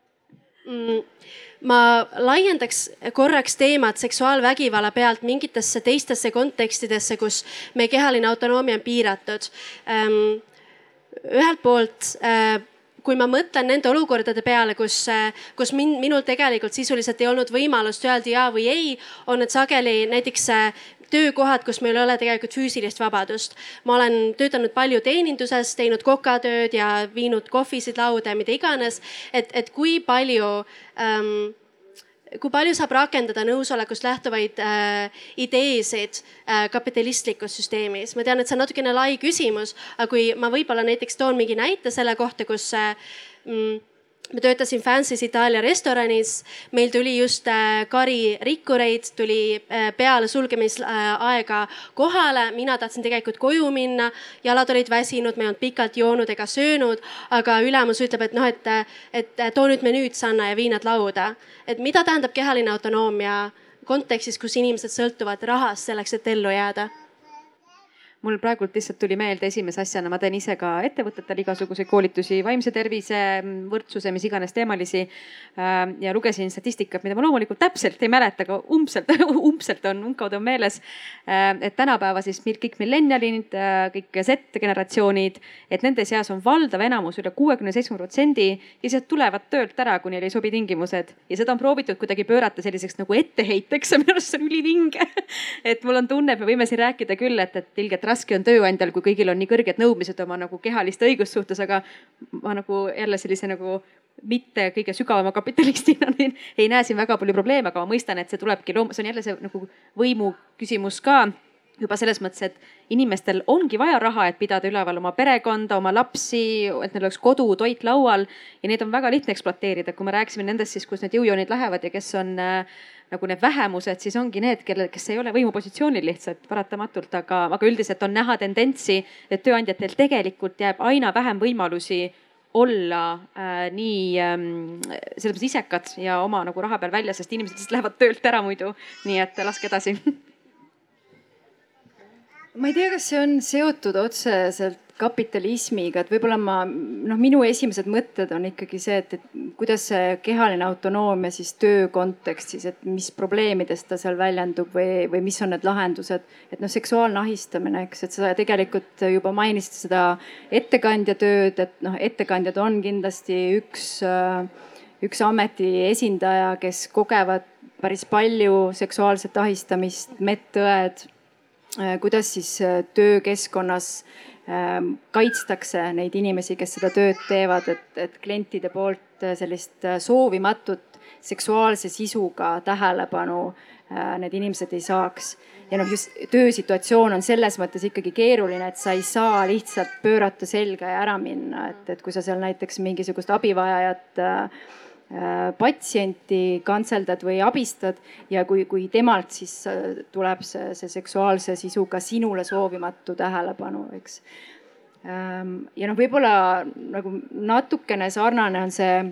ma laiendaks korraks teemat seksuaalvägivalla pealt mingitesse teistesse kontekstidesse, kus meie kehaline autonoomia on piiratud. Ehm, ühelt poolt äh, kui ma mõtlen nende olukordade peale, kus, kus min, minul tegelikult sisuliselt ei olnud võimalust öelda ja või ei, on need sageli näiteks töökohad, kus meil ei ole tegelikult füüsilist vabadust. ma olen töötanud palju teeninduses, teinud kokatööd ja viinud kohvisid lauda ja mida iganes. et, et kui palju ähm, kui palju saab rakendada nõusolekust lähtuvaid äh, ideesid äh, kapitalistlikus süsteemis? ma tean, et see on natukene lai küsimus, aga kui ma võib-olla näiteks toon mingi näite selle kohta, kus äh, mm, ma töötasin Fancy's Itaalia restoranis, meil tuli just äh, kari rikkureid, tuli äh, peale sulgemisaega kohale, mina tahtsin tegelikult koju minna, jalad olid väsinud, me ei olnud pikalt joonud ega söönud, aga ülemus ütleb, et noh, et, et too nüüd menüüd, Sanna, ja vii nad lauda. et mida tähendab kehaline autonoomia kontekstis, kus inimesed sõltuvad rahast selleks, et ellu jääda mul praegult lihtsalt tuli meelde esimese asjana, ma teen ise ka ettevõtetele igasuguseid koolitusi, vaimse tervise, võrdsuse, mis iganes teemalisi. Ähm, ja lugesin statistikat, mida ma loomulikult täpselt ei mäleta, aga umbselt, umbselt on, umbkaudu on meeles. Ähm, et tänapäeva siis kõik millenialid, äh, kõik Z-generatsioonid, et nende seas on valdav enamus üle kuuekümne seitsme protsendi ja lihtsalt tulevad töölt ära, kui neile ei sobi tingimused ja seda on proovitud kuidagi pöörata selliseks nagu etteheiteks ja minu arust see on ülivinge. et mul on tunne, et me võime siin rääkida küll, et, et ilgelt raske on tööandjal, kui kõigil on nii kõrged nõudmised oma nagu kehaliste õiguste suhtes, aga ma nagu jälle sellise nagu mitte kõige sügavama kapitalistina ei näe siin väga palju probleeme, aga ma mõistan, et see tulebki loom-, see on jälle see nagu võimu küsimus ka juba selles mõttes, et inimestel ongi vaja raha, et pidada üleval oma perekonda, oma lapsi, et neil oleks kodu, toit laual ja neid on väga lihtne ekspluateerida. kui me rääkisime nendest siis, kus need jõujoonid lähevad ja kes on äh, nagu need vähemused, siis ongi need, kellel, kes ei ole võimupositsioonil lihtsalt paratamatult, aga, aga üldiselt on näha tendentsi, et tööandjatel tegelikult jääb aina vähem võimalusi olla äh, nii ähm, selles mõttes isekad ja oma nagu raha peal välja, sest inimesed lihtsalt lähevad töölt ära muidu. nii et laske edasi ma ei tea, kas see on seotud otseselt kapitalismiga, et võib-olla ma noh, minu esimesed mõtted on ikkagi see, et, et kuidas see kehaline autonoomia siis töö kontekstis, et mis probleemidest ta seal väljendub või, või mis on need lahendused. et noh, seksuaalne ahistamine, eks, et sa tegelikult juba mainisid seda ettekandja tööd, et noh, ettekandjad on kindlasti üks, üks ameti esindaja, kes kogevad päris palju seksuaalset ahistamist, medõed kuidas siis töökeskkonnas Ähm, kaitstakse neid inimesi, kes seda tööd teevad, et, et klientide poolt äh, sellist äh, soovimatut seksuaalse sisuga tähelepanu äh, need inimesed ei saaks. ja noh, just töösituatsioon on selles mõttes ikkagi keeruline, et sa ei saa lihtsalt pöörata selga ja ära minna, et, et kui sa seal näiteks mingisugust abivajajat Äh, patsienti kantseldad või abistad ja kui, kui temalt siis äh, tuleb see, see seksuaalse sisuga sinule soovimatu tähelepanu, eks. Ähm, ja noh, võib-olla nagu natukene sarnane on see,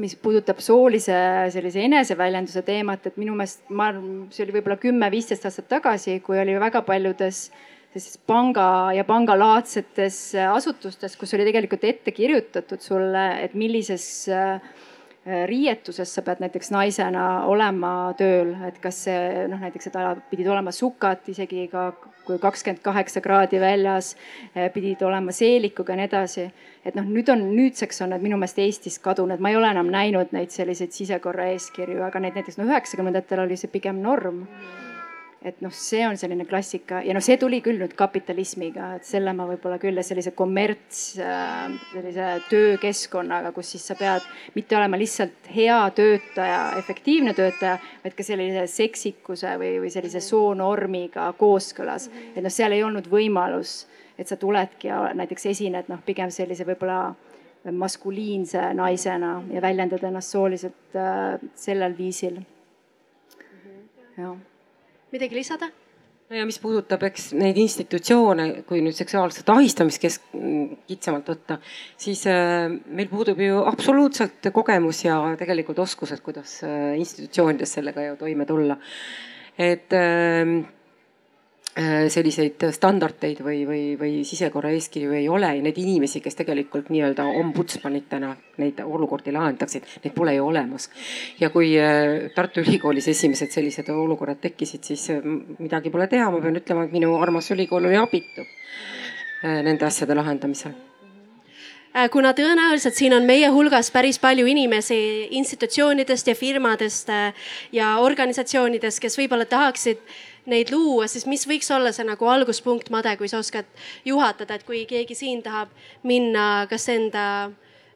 mis puudutab soolise sellise eneseväljenduse teemat, et minu meelest ma arvan, see oli võib-olla kümme-viisteist aastat tagasi, kui oli väga paljudes sellises panga ja pangalaadsetes asutustes, kus oli tegelikult ette kirjutatud sulle, et millises äh, Äh, riietuses sa pead näiteks naisena olema tööl, et kas see noh, näiteks, et pidid olema sukad isegi ka kui kakskümmend kaheksa kraadi väljas, äh, pidid olema seelikuga ja nii edasi. et noh, nüüd on, nüüdseks on need minu meelest Eestist kadunud, ma ei ole enam näinud neid selliseid sisekorra eeskirju, aga neid näiteks no üheksakümnendatel oli see pigem norm et noh, see on selline klassika ja noh, see tuli küll nüüd kapitalismiga, et selle ma võib-olla küll sellise kommerts, äh, sellise töökeskkonnaga, kus siis sa pead mitte olema lihtsalt hea töötaja, efektiivne töötaja, vaid ka sellise seksikuse või, või sellise soonormiga kooskõlas. et noh, seal ei olnud võimalus, et sa tuledki ja näiteks esined noh, pigem sellise võib-olla maskuliinse naisena ja väljendada ennast sooliselt äh, sellel viisil. jah midagi lisada? no ja mis puudutab, eks neid institutsioone, kui nüüd seksuaalset ahistamist kes-, kitsamalt võtta, siis äh, meil puudub ju absoluutselt kogemus ja tegelikult oskused, kuidas äh, institutsioonides sellega ju toime tulla. et äh, Äh, selliseid standardeid või, või, või sisekorra eeskirju ei ole ja neid inimesi, kes tegelikult nii-öelda ombudsmanitena neid olukordi lahendaksid, neid pole ju olemas. ja kui äh, Tartu Ülikoolis esimesed sellised olukorrad tekkisid, siis äh, midagi pole teha, ma pean ütlema, et minu armas ülikool oli abitu nende asjade lahendamisel kuna tõenäoliselt siin on meie hulgas päris palju inimesi institutsioonidest ja firmadest ja organisatsioonidest, kes võib-olla tahaksid neid luua, siis mis võiks olla see nagu alguspunkt, Made, kui sa oskad juhatada, et kui keegi siin tahab minna kas enda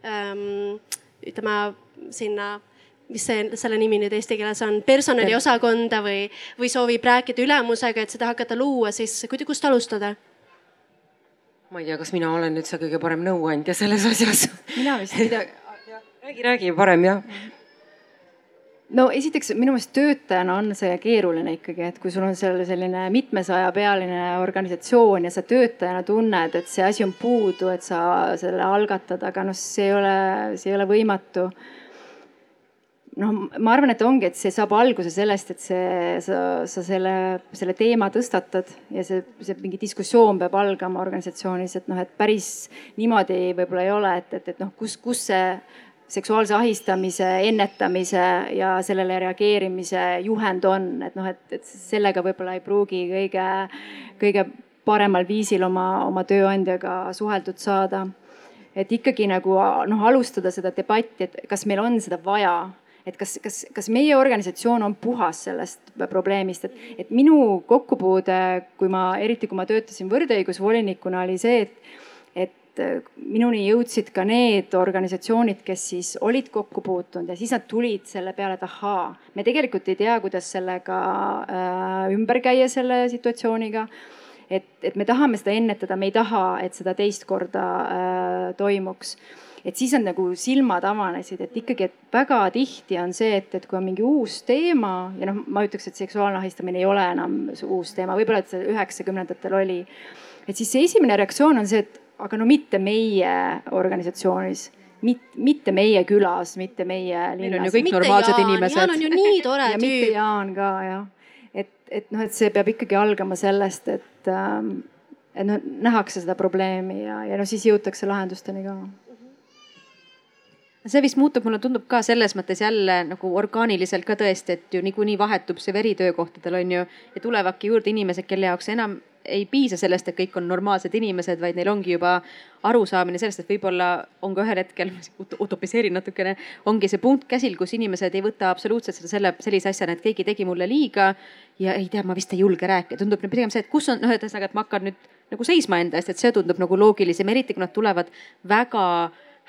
ähm, ütleme sinna mis see, selle nimi nüüd eesti keeles on, personaliosakonda või, või soovib rääkida ülemusega, et seda hakata luua, siis kuida-, kust alustada? ma ei tea, kas mina olen nüüd see kõige parem nõuandja selles asjas. mina vist midagi. räägi, räägi parem jah no esiteks minu meelest töötajana on see keeruline ikkagi, et kui sul on seal selline mitmesajapealine organisatsioon ja sa töötajana tunned, et see asi on puudu, et sa selle algatad, aga noh, see ei ole, see ei ole võimatu. noh, ma arvan, et ongi, et see saab alguse sellest, et see, sa, sa selle, selle teema tõstatad ja see, see mingi diskussioon peab algama organisatsioonis, et noh, et päris niimoodi võib-olla ei ole, et, et, et noh, kus, kus see seksuaalse ahistamise ennetamise ja sellele reageerimise juhend on, et noh, et, et sellega võib-olla ei pruugi kõige, kõige paremal viisil oma, oma tööandjaga suheldud saada. et ikkagi nagu noh, alustada seda debatti, et kas meil on seda vaja et kas, kas, kas meie organisatsioon on puhas sellest probleemist, et, et minu kokkupuude, kui ma, eriti kui ma töötasin võrdõigusvolinikuna, oli see, et, minuni jõudsid ka need organisatsioonid, kes siis olid kokku puutunud ja siis nad tulid selle peale, et ahaa, me tegelikult ei tea, kuidas sellega äh, ümber käia, selle situatsiooniga. et, et me tahame seda ennetada, me ei taha, et seda teist korda äh, toimuks et siis on nagu silmad avanesid, et ikkagi, et väga tihti on see, et, et kui on mingi uus teema ja noh, ma ütleks, et seksuaalne ahistamine ei ole enam uus teema, võib-olla, et see üheksakümnendatel oli. et siis see esimene reaktsioon on see, et aga no mitte meie organisatsioonis mit-, mitte meie külas, mitte meie linnas. meil on ju kõik mitte normaalsed Jaan. inimesed. Jaan on ju nii tore ja tüüp. mitte Jaan ka jah. et, et noh, et see peab ikkagi algama sellest, et ähm,, et noh, nähakse seda probleemi ja, ja noh, siis jõutakse lahendusteni ka see vist muutub, mulle tundub ka selles mõttes jälle nagu orgaaniliselt ka tõesti, et ju niikuinii vahetub see veri töökohtadel on ju ja tulevadki juurde inimesed, kelle jaoks enam ei piisa sellest, et kõik on normaalsed inimesed, vaid neil ongi juba arusaamine sellest, et võib-olla on ka ühel hetkel, utopiseerin natukene, ongi see punkt käsil, kus inimesed ei võta absoluutselt seda selle, sellise asjana, et keegi tegi mulle liiga ja ei tea, ma vist ei julge rääkida, tundub pigem see, et kus on, noh, ühesõnaga, et ma hakkan nüüd nagu seisma enda eest, et see tundub nagu loogilisem, eriti kui nad tulevad väga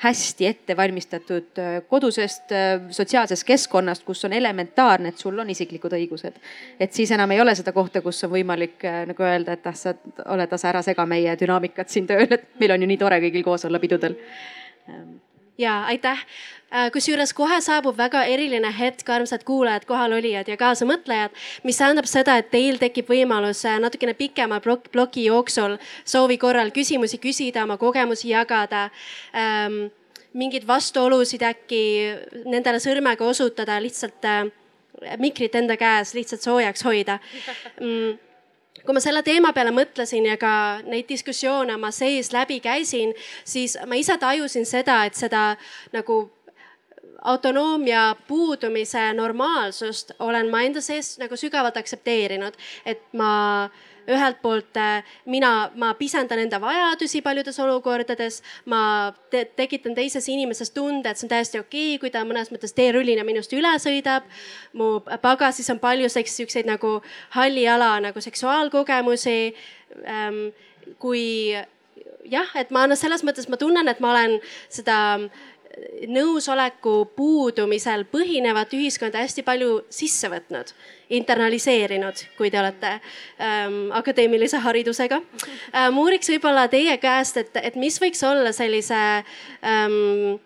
hästi ette valmistatud äh, kodusest äh, sotsiaalsest keskkonnast, kus on elementaarne, et sul on isiklikud õigused. et siis enam ei ole seda kohta, kus on võimalik äh, nagu öelda, et ah, sa oled, tasa ära sega meie dünaamikat siin tööl, et meil on ju nii tore kõigil koos olla pidudel ja aitäh. Äh, kusjuures kohe saabub väga eriline hetk, armsad kuulajad, kohalolijad ja kaasamõtlejad, mis tähendab seda, et teil tekib võimalus äh, natukene pikema ploki jooksul soovi korral küsimusi küsida, oma kogemusi jagada ähm, mingeid vastuolusid äkki nendele sõrmega osutada, lihtsalt äh, mikrit enda käes lihtsalt soojaks hoida. Mm. Kui ma selle teema peale mõtlesin ja ka neid diskussioone oma sees läbi käisin, siis ma ise tajusin seda, et seda nagu autonoomia puudumise normaalsust olen ma enda sees nagu sügavalt aktsepteerinud, et ma ühelt poolt äh, mina, ma pisendan enda vajadusi paljudes olukordades, ma te tekitan teises inimeses tunde, et see on täiesti okei okay,, kui ta mõnes mõttes teerullina minust üle sõidab. mu pagasis on palju siukseid nagu halli ala nagu seksuaalkogemusi ähm,. kui jah, et ma selles mõttes ma tunnen, et ma olen seda nõusoleku puudumisel põhinevat ühiskonda hästi palju sisse võtnud, internaliseerinud, kui te olete ähm, akadeemilise haridusega ähm,. uuriks võib-olla teie käest, et, et mis võiks olla sellise ähm,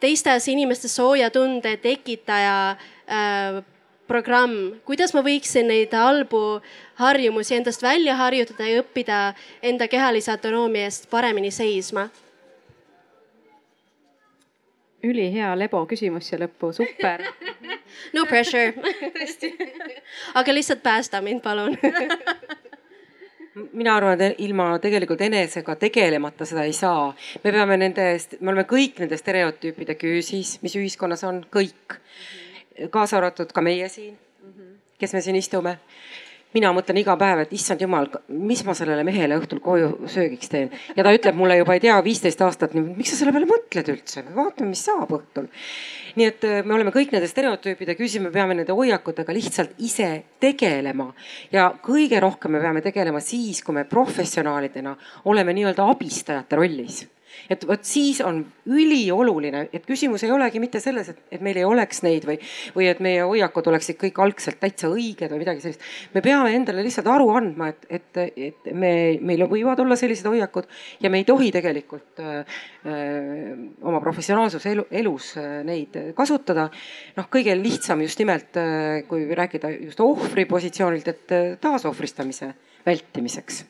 teistes inimestes sooja tunde tekitaja äh, programm, kuidas ma võiksin neid halbu harjumusi endast välja harjutada ja õppida enda kehalise autonoomia eest paremini seisma ülihea lebo küsimus siia lõppu, super. No pressure. Tõesti. Aga lihtsalt päästa mind, palun. Mina arvan, et ilma tegelikult enesega tegelemata seda ei saa. me peame nendest, me oleme kõik nende stereotüüpide küüsis, mis ühiskonnas on, kõik. kaasa arvatud ka meie siin, kes me siin istume mina mõtlen iga päev, et issand jumal, mis ma sellele mehele õhtul koju söögiks teen. ja ta ütleb mulle juba ei tea, viisteist aastat, miks sa selle peale mõtled üldse, vaatame, mis saab õhtul. nii et äh, me oleme kõik nende stereotüüpide küüsis, me peame nende hoiakutega lihtsalt ise tegelema. ja kõige rohkem me peame tegelema siis, kui me professionaalidena oleme nii-öelda abistajate rollis et vot siis on ülioluline, et küsimus ei olegi mitte selles, et, et meil ei oleks neid või, või et meie hoiakud oleksid kõik algselt täitsa õiged või midagi sellist. me peame endale lihtsalt aru andma, et, et, et me, meil võivad olla sellised hoiakud ja me ei tohi tegelikult öö, äh, oma professionaalsuse elu, elus äh, neid kasutada. noh, kõige lihtsam just nimelt, äh, kui rääkida just ohvri positsioonilt, et taasohvristamise vältimiseks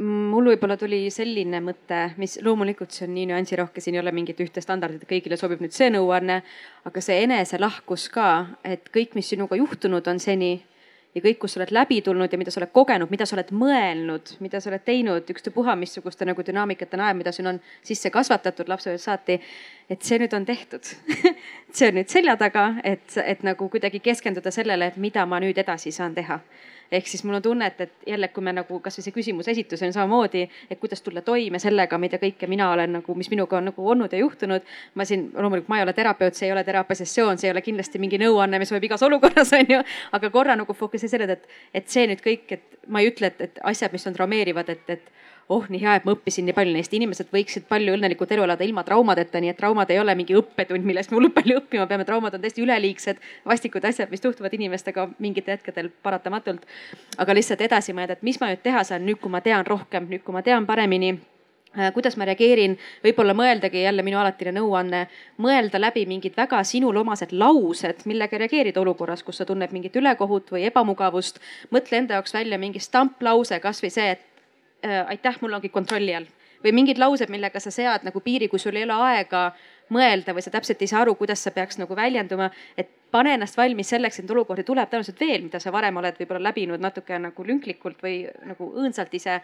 mul võib-olla tuli selline mõte, mis loomulikult see on nii nüansirohke, siin ei ole mingit ühte standardit, kõigile sobib nüüd see nõuanne. aga see eneselahkus ka, et kõik, mis sinuga juhtunud on seni ja kõik, kus sa oled läbi tulnud ja mida sa oled kogenud, mida sa oled mõelnud, mida sa oled teinud, ükstapuha missuguste nagu dünaamikate najal, mida siin on sisse kasvatatud lapsepõlvest saati. et see nüüd on tehtud see on nüüd selja taga, et, et nagu kuidagi keskenduda sellele, et mida ma nüüd edasi saan teha ehk siis mul on tunne, et, et jälle, kui me nagu kasvõi see küsimuse esitus on samamoodi, et kuidas tulla toime sellega, mida kõike mina olen nagu, mis minuga on nagu olnud ja juhtunud. ma siin loomulikult, ma ei ole terapeut, see ei ole teraapiasessioon, see ei ole kindlasti mingi nõuanne, mis võib igas olukorras on ju, aga korra nagu fokuseeri sellele, et, et see nüüd kõik, et ma ei ütle, et, et asjad, mis on traumeerivad, et, et oh nii hea, et ma õppisin nii palju neist, inimesed võiksid palju õnnelikult elu elada ilma traumadeta, nii et traumad ei ole mingi õppetund, millest me hullult palju õppima peame, traumad on täiesti üleliigsed, vastikud asjad, mis juhtuvad inimestega mingitel hetkedel paratamatult. aga lihtsalt edasi mõelda, et mis ma nüüd teha saan nüüd, kui ma tean rohkem, nüüd, kui ma tean paremini äh, kuidas ma reageerin, võib-olla mõeldagi jälle minu alatine nõuanne, mõelda läbi mingid väga sinule omased laused, millega reageerida olukorras, kus sa tunned mingit ülekohut või ebamugavust. mõtle enda jaoks välja mingi stamplause, kasvõi see, et aitäh, mul ongi kontrolli all või mingid laused, millega sa sead nagu piiri, kui sul ei ole aega mõelda või sa täpselt ei saa aru, kuidas sa peaks nagu väljenduma. et pane ennast valmis selleks, et olukordi tuleb tõenäoliselt veel, mida sa varem oled võib-olla läbinud natuke nagu lünklikult või nagu õõnsalt ise.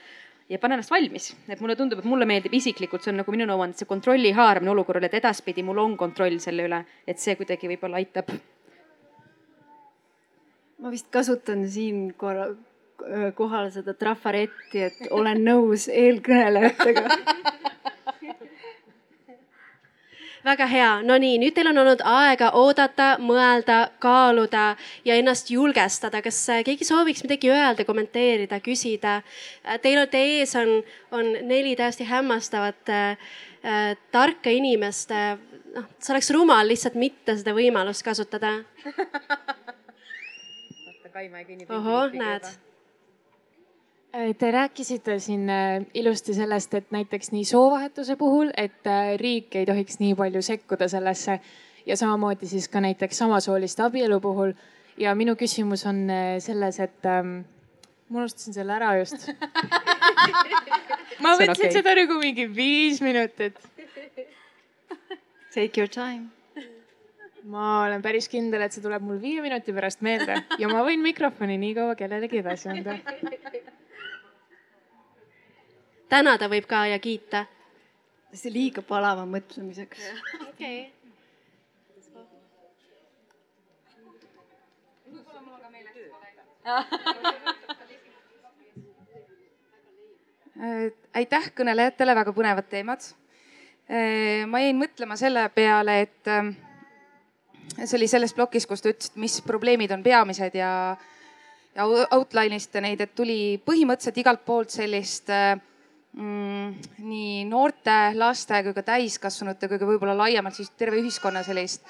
ja pane ennast valmis, et mulle tundub, et mulle meeldib isiklikult, see on nagu minu nõuanne, see kontrolli haaramine olukorrale, et edaspidi mul on kontroll selle üle, et see kuidagi võib-olla aitab ma vist kasutan siin korra, kohal seda trafaretti, et olen nõus eelkõnelejatega väga hea, no nii, nüüd teil on olnud aega oodata, mõelda, kaaluda ja ennast julgestada. kas äh, keegi sooviks midagi öelda, kommenteerida, küsida? Äh, teil on, teie ees on, on neli täiesti hämmastavat äh, äh, tarka inimest. noh, see oleks rumal lihtsalt mitte seda võimalust kasutada. ohoh, näed te rääkisite siin äh, ilusti sellest, et näiteks nii soovahetuse puhul, et äh, riik ei tohiks nii palju sekkuda sellesse ja samamoodi siis ka näiteks samasooliste abielu puhul. ja minu küsimus on selles, et ähm, ma unustasin selle ära just ma mõtlesin okay. seda nagu mingi viis minutit. Take your time. ma olen päris kindel, et see tuleb mul viie minuti pärast meelde ja ma võin mikrofoni nii kaua kellelegi edasi anda tänada võib ka ja kiita. see liiga palava mõtlemiseks. okei. aitäh kõnelejatele, väga põnevad teemad. Äh, ma jäin mõtlema selle peale, et äh, see oli selles plokis, kus te ütlesite, mis probleemid on peamised ja, ja outline isite neid, et tuli põhimõtteliselt igalt poolt sellist äh, nii noorte, laste kui ka täiskasvanute kui ka võib-olla laiemalt siis terve ühiskonna sellist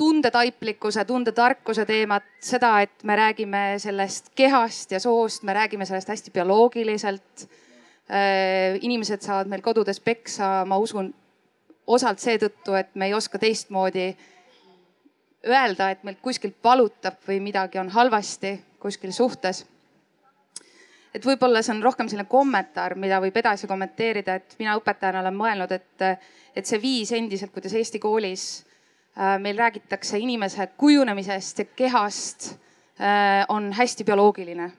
tundetaiplikkuse, tundetarkuse teemat, seda, et me räägime sellest kehast ja soost, me räägime sellest hästi bioloogiliselt. inimesed saavad meil kodudes peksa, ma usun osalt seetõttu, et me ei oska teistmoodi öelda, et meilt kuskilt valutab või midagi on halvasti kuskil suhtes. Et võib-olla see on rohkem selline kommentaar, mida võib edasi kommenteerida, et mina õpetajana olen mõelnud, et, et see viis endiselt, kuidas Eesti koolis äh, meil räägitakse inimese kujunemisest ja kehast, äh, on hästi bioloogiline.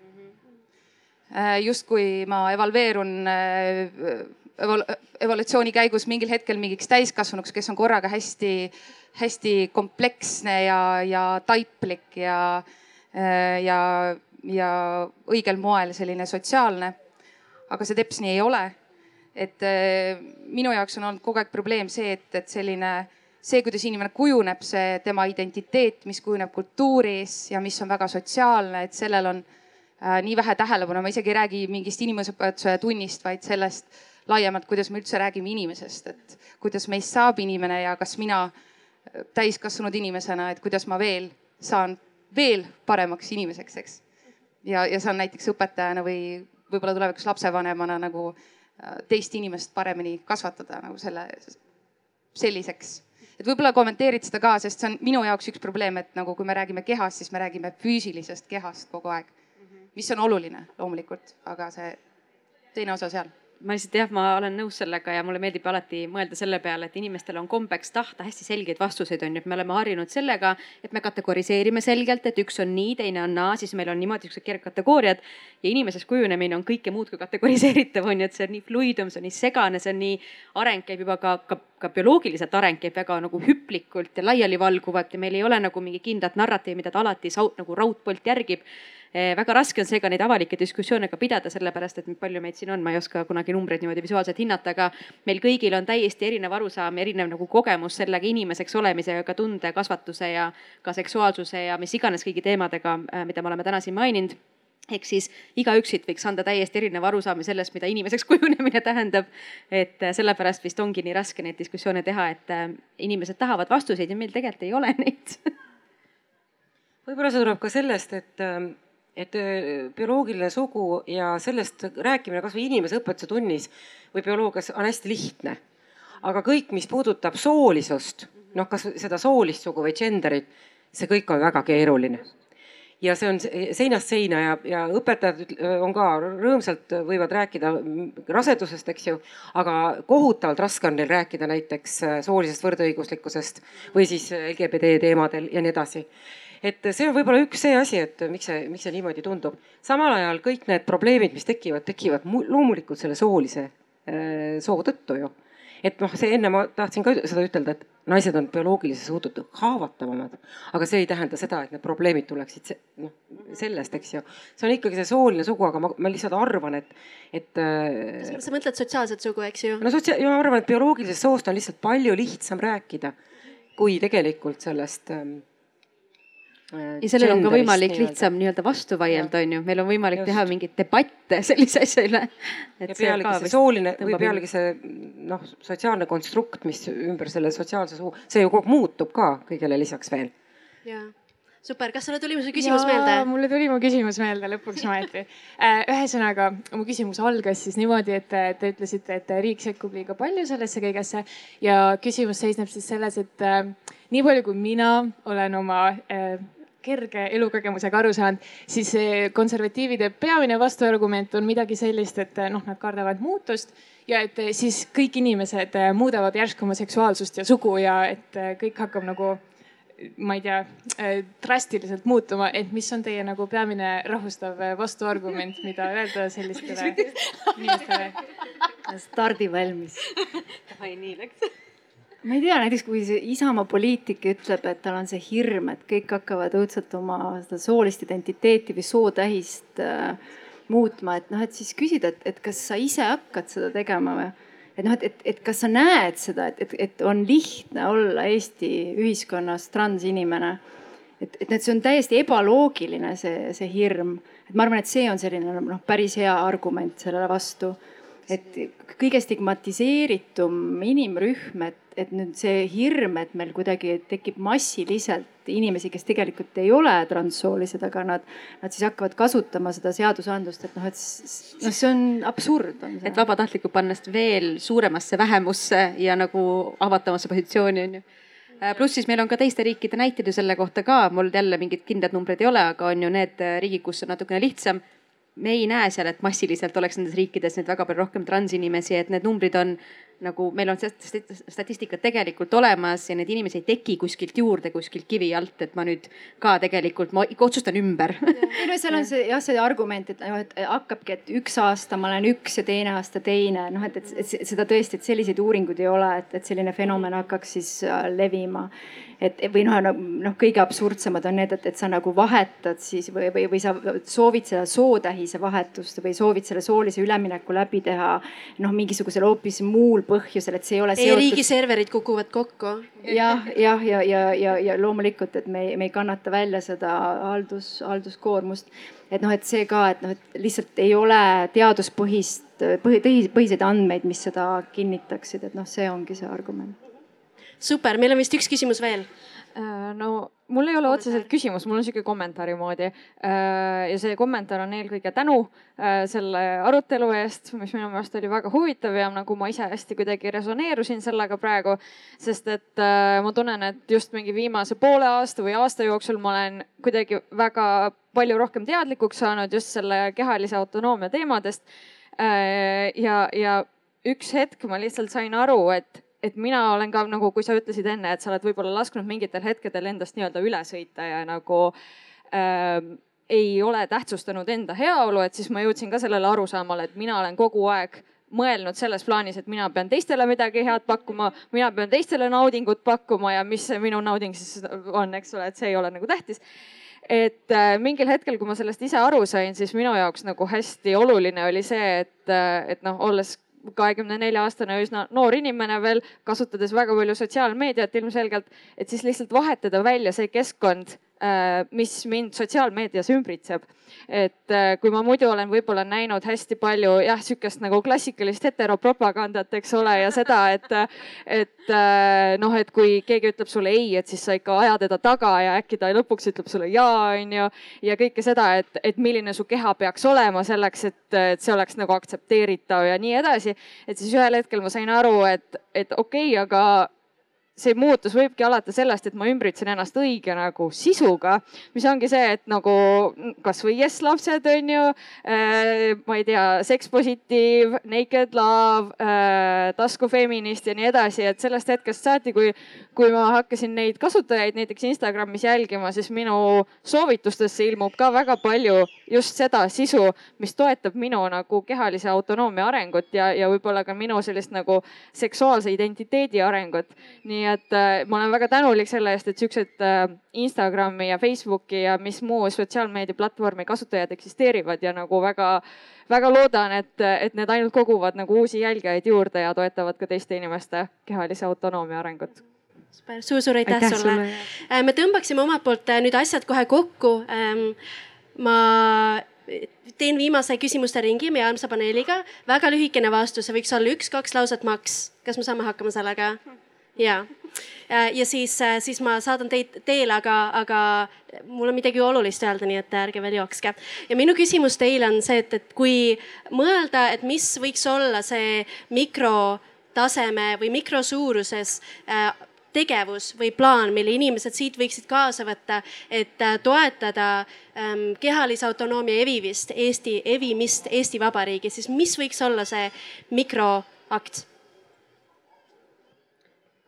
Äh, justkui ma evalveerun evol evolutsiooni käigus mingil hetkel mingiks täiskasvanuks, kes on korraga hästi, hästi kompleksne ja, ja taiplik ja, ja, ja õigel moel selline sotsiaalne. aga see teps nii ei ole. et minu jaoks on olnud kogu aeg probleem see, et, et selline, see, kuidas inimene kujuneb, see tema identiteet, mis kujuneb kultuuris ja mis on väga sotsiaalne, et sellel on äh, nii vähe tähelepanu, ma isegi ei räägi mingist inimõpetuse tunnist, vaid sellest laiemalt, kuidas me üldse räägime inimesest, et kuidas meist saab inimene ja kas mina täiskasvanud inimesena, et kuidas ma veel saan veel paremaks inimeseks, eks. Ja, ja saan näiteks õpetajana või võib-olla tulevikus lapsevanemana nagu äh, teist inimest paremini kasvatada nagu selle, selliseks. et võib-olla kommenteerid seda ka, sest see on minu jaoks üks probleem, et nagu kui me räägime kehast, siis me räägime füüsilisest kehast kogu aeg. mis on oluline loomulikult, aga see teine osa seal ma lihtsalt jah, ma olen nõus sellega ja mulle meeldib alati mõelda selle peale, et inimestel on kombeks tahta hästi selgeid vastuseid, on ju, et me oleme harjunud sellega, et me kategoriseerime selgelt, et üks on nii, teine on naa, siis meil on niimoodi siuksed kergkategooriad. ja inimesest kujunemine on kõike muud kui kategoriseeritav, on ju, et see on nii fluidum, see on nii segane, see on nii, areng käib juba ka, ka, ka bioloogiliselt areng käib väga nagu hüplikult ja laialivalguvalt ja meil ei ole nagu mingi kindlat narratiivi, mida ta alati saud, nagu raudpolt järgib väga raske on seega neid avalikke diskussioone ka pidada, sellepärast et palju meid siin on, ma ei oska kunagi numbreid niimoodi visuaalselt hinnata, aga meil kõigil on täiesti erinev arusaam, erinev nagu kogemus sellega inimeseks olemisega, ka tunde, kasvatuse ja ka seksuaalsuse ja mis iganes kõigi teemadega, äh, mida me oleme täna siin maininud ehk siis igaüksilt võiks anda täiesti erineva arusaami sellest, mida inimeseks kujunemine tähendab. et äh, sellepärast vist ongi nii raske neid diskussioone teha, et äh, inimesed tahavad vastuseid ja meil tegelikult ei ole neid võib-olla see tuleb ka sellest, et ähm, et äh, bioloogiline sugu ja sellest rääkimine kasvõi inimeseõpetuse tunnis või bioloogias on hästi lihtne. aga kõik, mis puudutab soolisust, noh, kas seda soolist sugu või gender'it, see kõik on väga keeruline ja see on seinast seina ja, ja õpetajad on ka rõõmsalt võivad rääkida rasedusest, eks ju. aga kohutavalt raske on neil rääkida näiteks äh, soolisest võrdõiguslikkusest või siis LGBT teemadel ja nii edasi et see on võib-olla üks see asi, et miks see, miks see niimoodi tundub. samal ajal kõik need probleemid, mis tekivad, tekivad loomulikult selle soolise äh, soo tõttu ju. et noh, see enne ma tahtsin ka seda ütelda, et naised on bioloogilises suhtes haavatavamad, aga see ei tähenda seda, et need probleemid tuleksid noh sellest, eks ju. see on ikkagi see sooline sugu, aga ma, ma lihtsalt arvan, et, et. Äh, sa mõtled sotsiaalset sugu, eks ju? no sotsia-, ma arvan, et bioloogilisest soost on lihtsalt palju lihtsam rääkida kui tegelikult sellest ähm, ja sellel on ka võimalik lihtsam nii-öelda vastu vaielda, on ju, meil on võimalik Just. teha mingeid debatte sellise asja üle. ja pealegi see sooline või pealegi see noh, sotsiaalne konstrukt, mis ümber selle sotsiaalse suu, see ju kogu aeg muutub ka kõigele lisaks veel. jaa super, kas sulle tuli mu küsimus ja, meelde? mulle tuli mu küsimus meelde lõpuks ometi. Äh, ühesõnaga, mu küsimus algas siis niimoodi, et te ütlesite, et riik sekkub liiga palju sellesse kõigesse ja küsimus seisneb siis selles, et äh, nii palju, kui mina olen oma äh, kerge elukogemusega aru saanud, siis konservatiivide peamine vastuargument on midagi sellist, et noh, nad kardavad muutust ja et siis kõik inimesed muudavad järsku oma seksuaalsust ja sugu ja et kõik hakkab nagu ma ei tea, drastiliselt muutuma, et mis on teie nagu peamine rahustav vastuargument, mida öelda sellistele inimestele? stardi valmis. davai, nii läks ma ei tea, näiteks kui see Isamaa poliitik ütleb, et tal on see hirm, et kõik hakkavad õudselt oma seda soolist identiteeti või sootähist äh, muutma, et noh, et siis küsida, et, et kas sa ise hakkad seda tegema või? et noh, et, et, et kas sa näed seda, et, et, et on lihtne olla Eesti ühiskonnas transinimene. et, et, et see on täiesti ebaloogiline, see, see hirm. et ma arvan, et see on selline noh, päris hea argument sellele vastu et kõige stigmatiseeritum inimrühm, et, et nüüd see hirm, et meil kuidagi tekib massiliselt inimesi, kes tegelikult ei ole transsoolised, aga nad, nad siis hakkavad kasutama seda seadusandlust, et noh, et noh, see on absurd et vabatahtlikult panna ennast veel suuremasse vähemusse ja nagu avatamasse positsiooni on ju. Pluss siis meil on ka teiste riikide näiteid ju selle kohta ka, mul jälle mingid kindlad numbrid ei ole, aga on ju need riigid, kus on natukene lihtsam. Me ei näe seal, et massiliselt oleks nendes riikides nüüd väga palju rohkem transinimesi, et need numbrid on nagu meil on statistika tegelikult olemas ja neid inimesi ei teki kuskilt juurde, kuskilt kivi alt, et ma nüüd ka tegelikult, ma otsustan ümber. ei no seal on see jah, see argument, et noh, et hakkabki, et üks aasta ma olen üks ja teine aasta teine, noh, et, et seda tõesti, et selliseid uuringuid ei ole, et, et selline fenomen hakkaks siis äh, levima et või noh, noh, kõige absurdsemad on need, et, et sa nagu vahetad siis või, või, või sa soovid seda sootähise vahetust või soovid selle soolise ülemineku läbi teha noh, mingisugusel hoopis muul põhjusel, et see ei ole seotud. e-riigi serverid kukuvad kokku. jah, jah, ja, ja, ja, ja loomulikult, et me, me ei kannata välja seda haldus, halduskoormust. et noh, et see ka, et noh, et lihtsalt ei ole teaduspõhist, põhi, põhiseid andmeid, mis seda kinnitaksid, et noh, see ongi see argument super, meil on vist üks küsimus veel. Äh, no mul ei ole otseselt küsimus, mul on sihuke kommentaari moodi. Äh, ja see kommentaar on eelkõige tänu äh, selle arutelu eest, mis minu meelest oli väga huvitav ja nagu ma ise hästi kuidagi resoneerusin sellega praegu. sest et ma tunnen, et just mingi viimase poole aasta või aasta jooksul ma olen kuidagi väga palju rohkem teadlikuks saanud just selle kehalise autonoomia teemadest. ja, ja üks hetk ma lihtsalt sain aru, et et mina olen ka nagu, kui sa ütlesid enne, et sa oled võib-olla lasknud mingitel hetkedel endast nii-öelda üle sõita ja nagu äh, ei ole tähtsustanud enda heaolu, et siis ma jõudsin ka sellele arusaamale, et mina olen kogu aeg mõelnud selles plaanis, et mina pean teistele midagi head pakkuma, mina pean teistele naudingut pakkuma ja mis see minu nauding siis on, eks ole, et see ei ole nagu tähtis. Et äh, mingil hetkel, kui ma sellest ise aru sain, siis minu jaoks nagu hästi oluline oli see, et, äh, et noh, olles kahekümne nelja aastane üsna noor inimene veel, kasutades väga palju sotsiaalmeediat ilmselgelt, et siis lihtsalt vahetada välja see keskkond mis mind sotsiaalmeedias ümbritseb. et äh, kui ma muidu olen võib-olla näinud hästi palju jah, sihukest nagu klassikalist heteropropagandat, eks ole, ja seda, et, et äh, noh, et kui keegi ütleb sulle ei, et siis sa ikka aja teda taga ja äkki ta lõpuks ütleb sulle ja, onju. ja kõike seda, et, et milline su keha peaks olema selleks, et, et see oleks nagu aktsepteeritav ja nii edasi. et siis ühel hetkel ma sain aru, et, et okei okay,, aga see muutus võibki alata sellest, et ma ümbritsen ennast õige nagu sisuga, mis ongi see, et nagu kasvõi Yes lapsed on ju äh,, ma ei tea, Sex Positive, Naked Love äh,, taskufeminist ja nii edasi, et sellest hetkest saati, kui, kui ma hakkasin neid kasutajaid näiteks Instagramis jälgima, siis minu soovitustesse ilmub ka väga palju just seda sisu, mis toetab minu nagu kehalise autonoomia arengut ja, ja võib-olla ka minu sellist nagu seksuaalse identiteedi arengut. nii nii et äh, ma olen väga tänulik selle eest, et siuksed äh, Instagrami ja Facebooki ja mis muu sotsiaalmeedia platvormi kasutajad eksisteerivad ja nagu väga, väga loodan, et, et need ainult koguvad nagu uusi jälgijaid juurde ja toetavad ka teiste inimeste kehalise autonoomia arengut super suur,, suur-suur aitäh, aitäh sulle, sulle.. Äh, me tõmbaksime omalt poolt nüüd asjad kohe kokku. Ähm, ma teen viimase küsimuste ringi meie armsa paneeliga. väga lühikene vastus, see võiks olla üks-kaks lauset maks. kas me saame hakkama sellega? Ja, ja siis, siis ma saadan teid teele, aga, aga mul on midagi olulist öelda, nii et ärge veel jookske. ja minu küsimus teile on see, et, et kui mõelda, et mis võiks olla see mikrotaseme või mikrosuuruses äh, tegevus või plaan, mille inimesed siit võiksid kaasa võtta, et äh, toetada ähm, kehalise autonoomia evimist Eesti, evimist Eesti Vabariigis, siis mis võiks olla see mikroakt?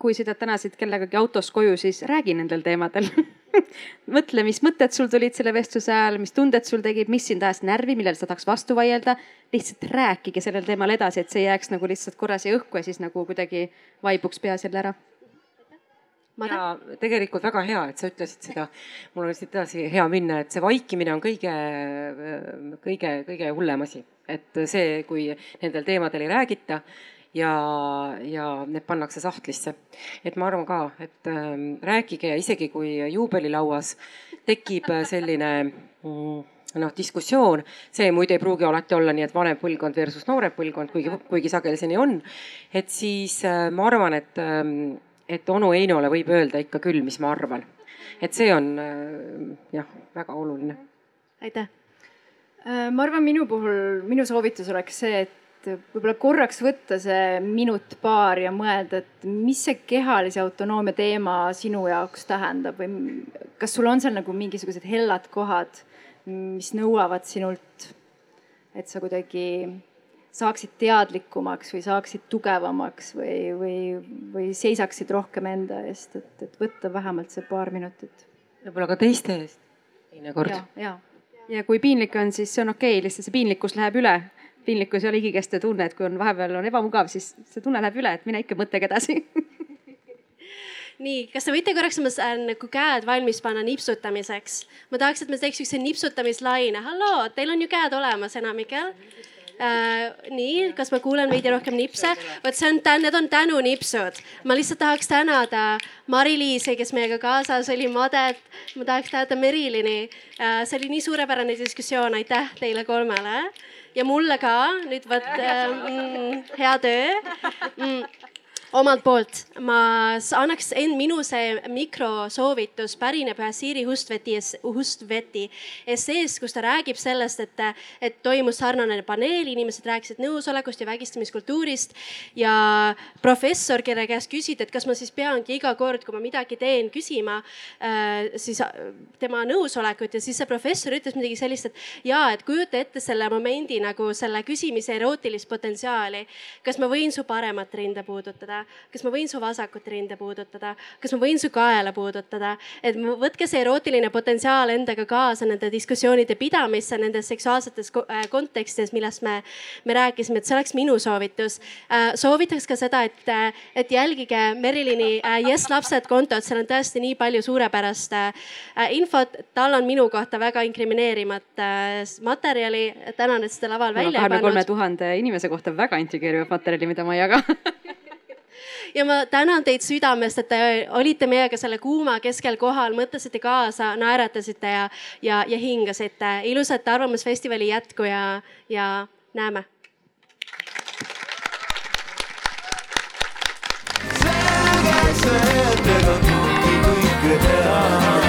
Kui sõidad täna siit kellegagi autos koju, siis räägi nendel teemadel mõtle, mis mõtted sul tulid selle vestluse ajal, mis tunded sul tegid, mis sind ajas närvi, millele sa tahaks vastu vaielda. lihtsalt rääkige sellel teemal edasi, et see ei jääks nagu lihtsalt korra siia õhku ja siis nagu kuidagi vaibuks peas jälle ära ja tegelikult väga hea, et sa ütlesid seda. mul on siit edasi hea minna, et see vaikimine on kõige, kõige, kõige hullem asi, et see, kui nendel teemadel ei räägita ja, ja need pannakse sahtlisse. et ma arvan ka, et äh, rääkige ja isegi kui juubelilauas tekib selline mm, noh, diskussioon, see muide ei pruugi alati olla nii, et vanem põlvkond versus noorem põlvkond, kuigi, kuigi sageli see nii on. et siis äh, ma arvan, et, ähm, et onu Einole võib öelda ikka küll, mis ma arvan. et see on äh, jah, väga oluline. aitäh. Äh, ma arvan, minu puhul, minu soovitus oleks see, et võib-olla korraks võtta see minut-paar ja mõelda, et mis see kehalise autonoomia teema sinu jaoks tähendab või kas sul on seal nagu mingisugused hellad kohad mis nõuavad sinult, et sa kuidagi saaksid teadlikumaks või saaksid tugevamaks või, või, või seisaksid rohkem enda eest, et, et võtta vähemalt see paar minutit. võib-olla ka teiste eest teinekord. ja, ja. ja kui piinlik on, siis see on okei okay,, lihtsalt see piinlikkus läheb üle. Piinlikkus ei ole igikestev tunne, et kui on vahepeal on ebamugav, siis see tunne läheb üle, et mine ikka mõttega edasi nii, kas te võite korraks oma nagu käed valmis panna nipsutamiseks? ma tahaks, et me teeks siukse nipsutamislaine. halloo, teil on ju käed olemas enamikel äh,. nii, kas ma kuulen veidi rohkem nipse? vot see on, need on tänunipsud. ma lihtsalt tahaks tänada Mari-Liisi, kes meiega kaasas oli, Madet. ma tahaks tänada Merilini äh,. see oli nii suurepärane diskussioon, aitäh teile kolmele ja mulle ka. Nüüd vot äh, mm, hea töö. Mm omalt poolt ma annaks end, minu see mikrosoovitus pärineb ühe Siiri Hustveti, Hustveti esseest, kus ta räägib sellest, et, et toimus sarnane paneel, inimesed rääkisid nõusolekust ja vägistamiskultuurist. ja professor, kelle käest küsida, et kas ma siis peangi iga kord, kui ma midagi teen, küsima äh, siis äh, tema nõusolekut ja siis see professor ütles midagi sellist, et ja, et kujuta ette selle momendi nagu selle küsimise erootilist potentsiaali. kas ma võin su paremat rinde puudutada? Kas ma võin su vasakut rinde puudutada, kas ma võin su kaela puudutada, et võtke see erootiline potentsiaal endaga kaasa nende diskussioonide pidamisse nendes seksuaalsetes äh, kontekstides, millest me, me rääkisime, et see oleks minu soovitus. Äh, soovitaks ka seda, et, äh, et jälgige Merilini Yes lapsed kontot, seal on tõesti nii palju suurepärast infot, tal on minu kohta väga inkrimineerimat materjali. tänan, et seda laval välja ei pannud. kahekümne kolme tuhande inimese kohta väga intrigeerivat materjali, mida ma ei jaga ja ma tänan teid südamest, et te olite meiega selle kuuma keskel kohal, mõtlesite kaasa, naeratasite ja, ja, ja hingasite. ilusat Arvamusfestivali jätku ja, ja näeme. selge see, et ega kõike kõike teha.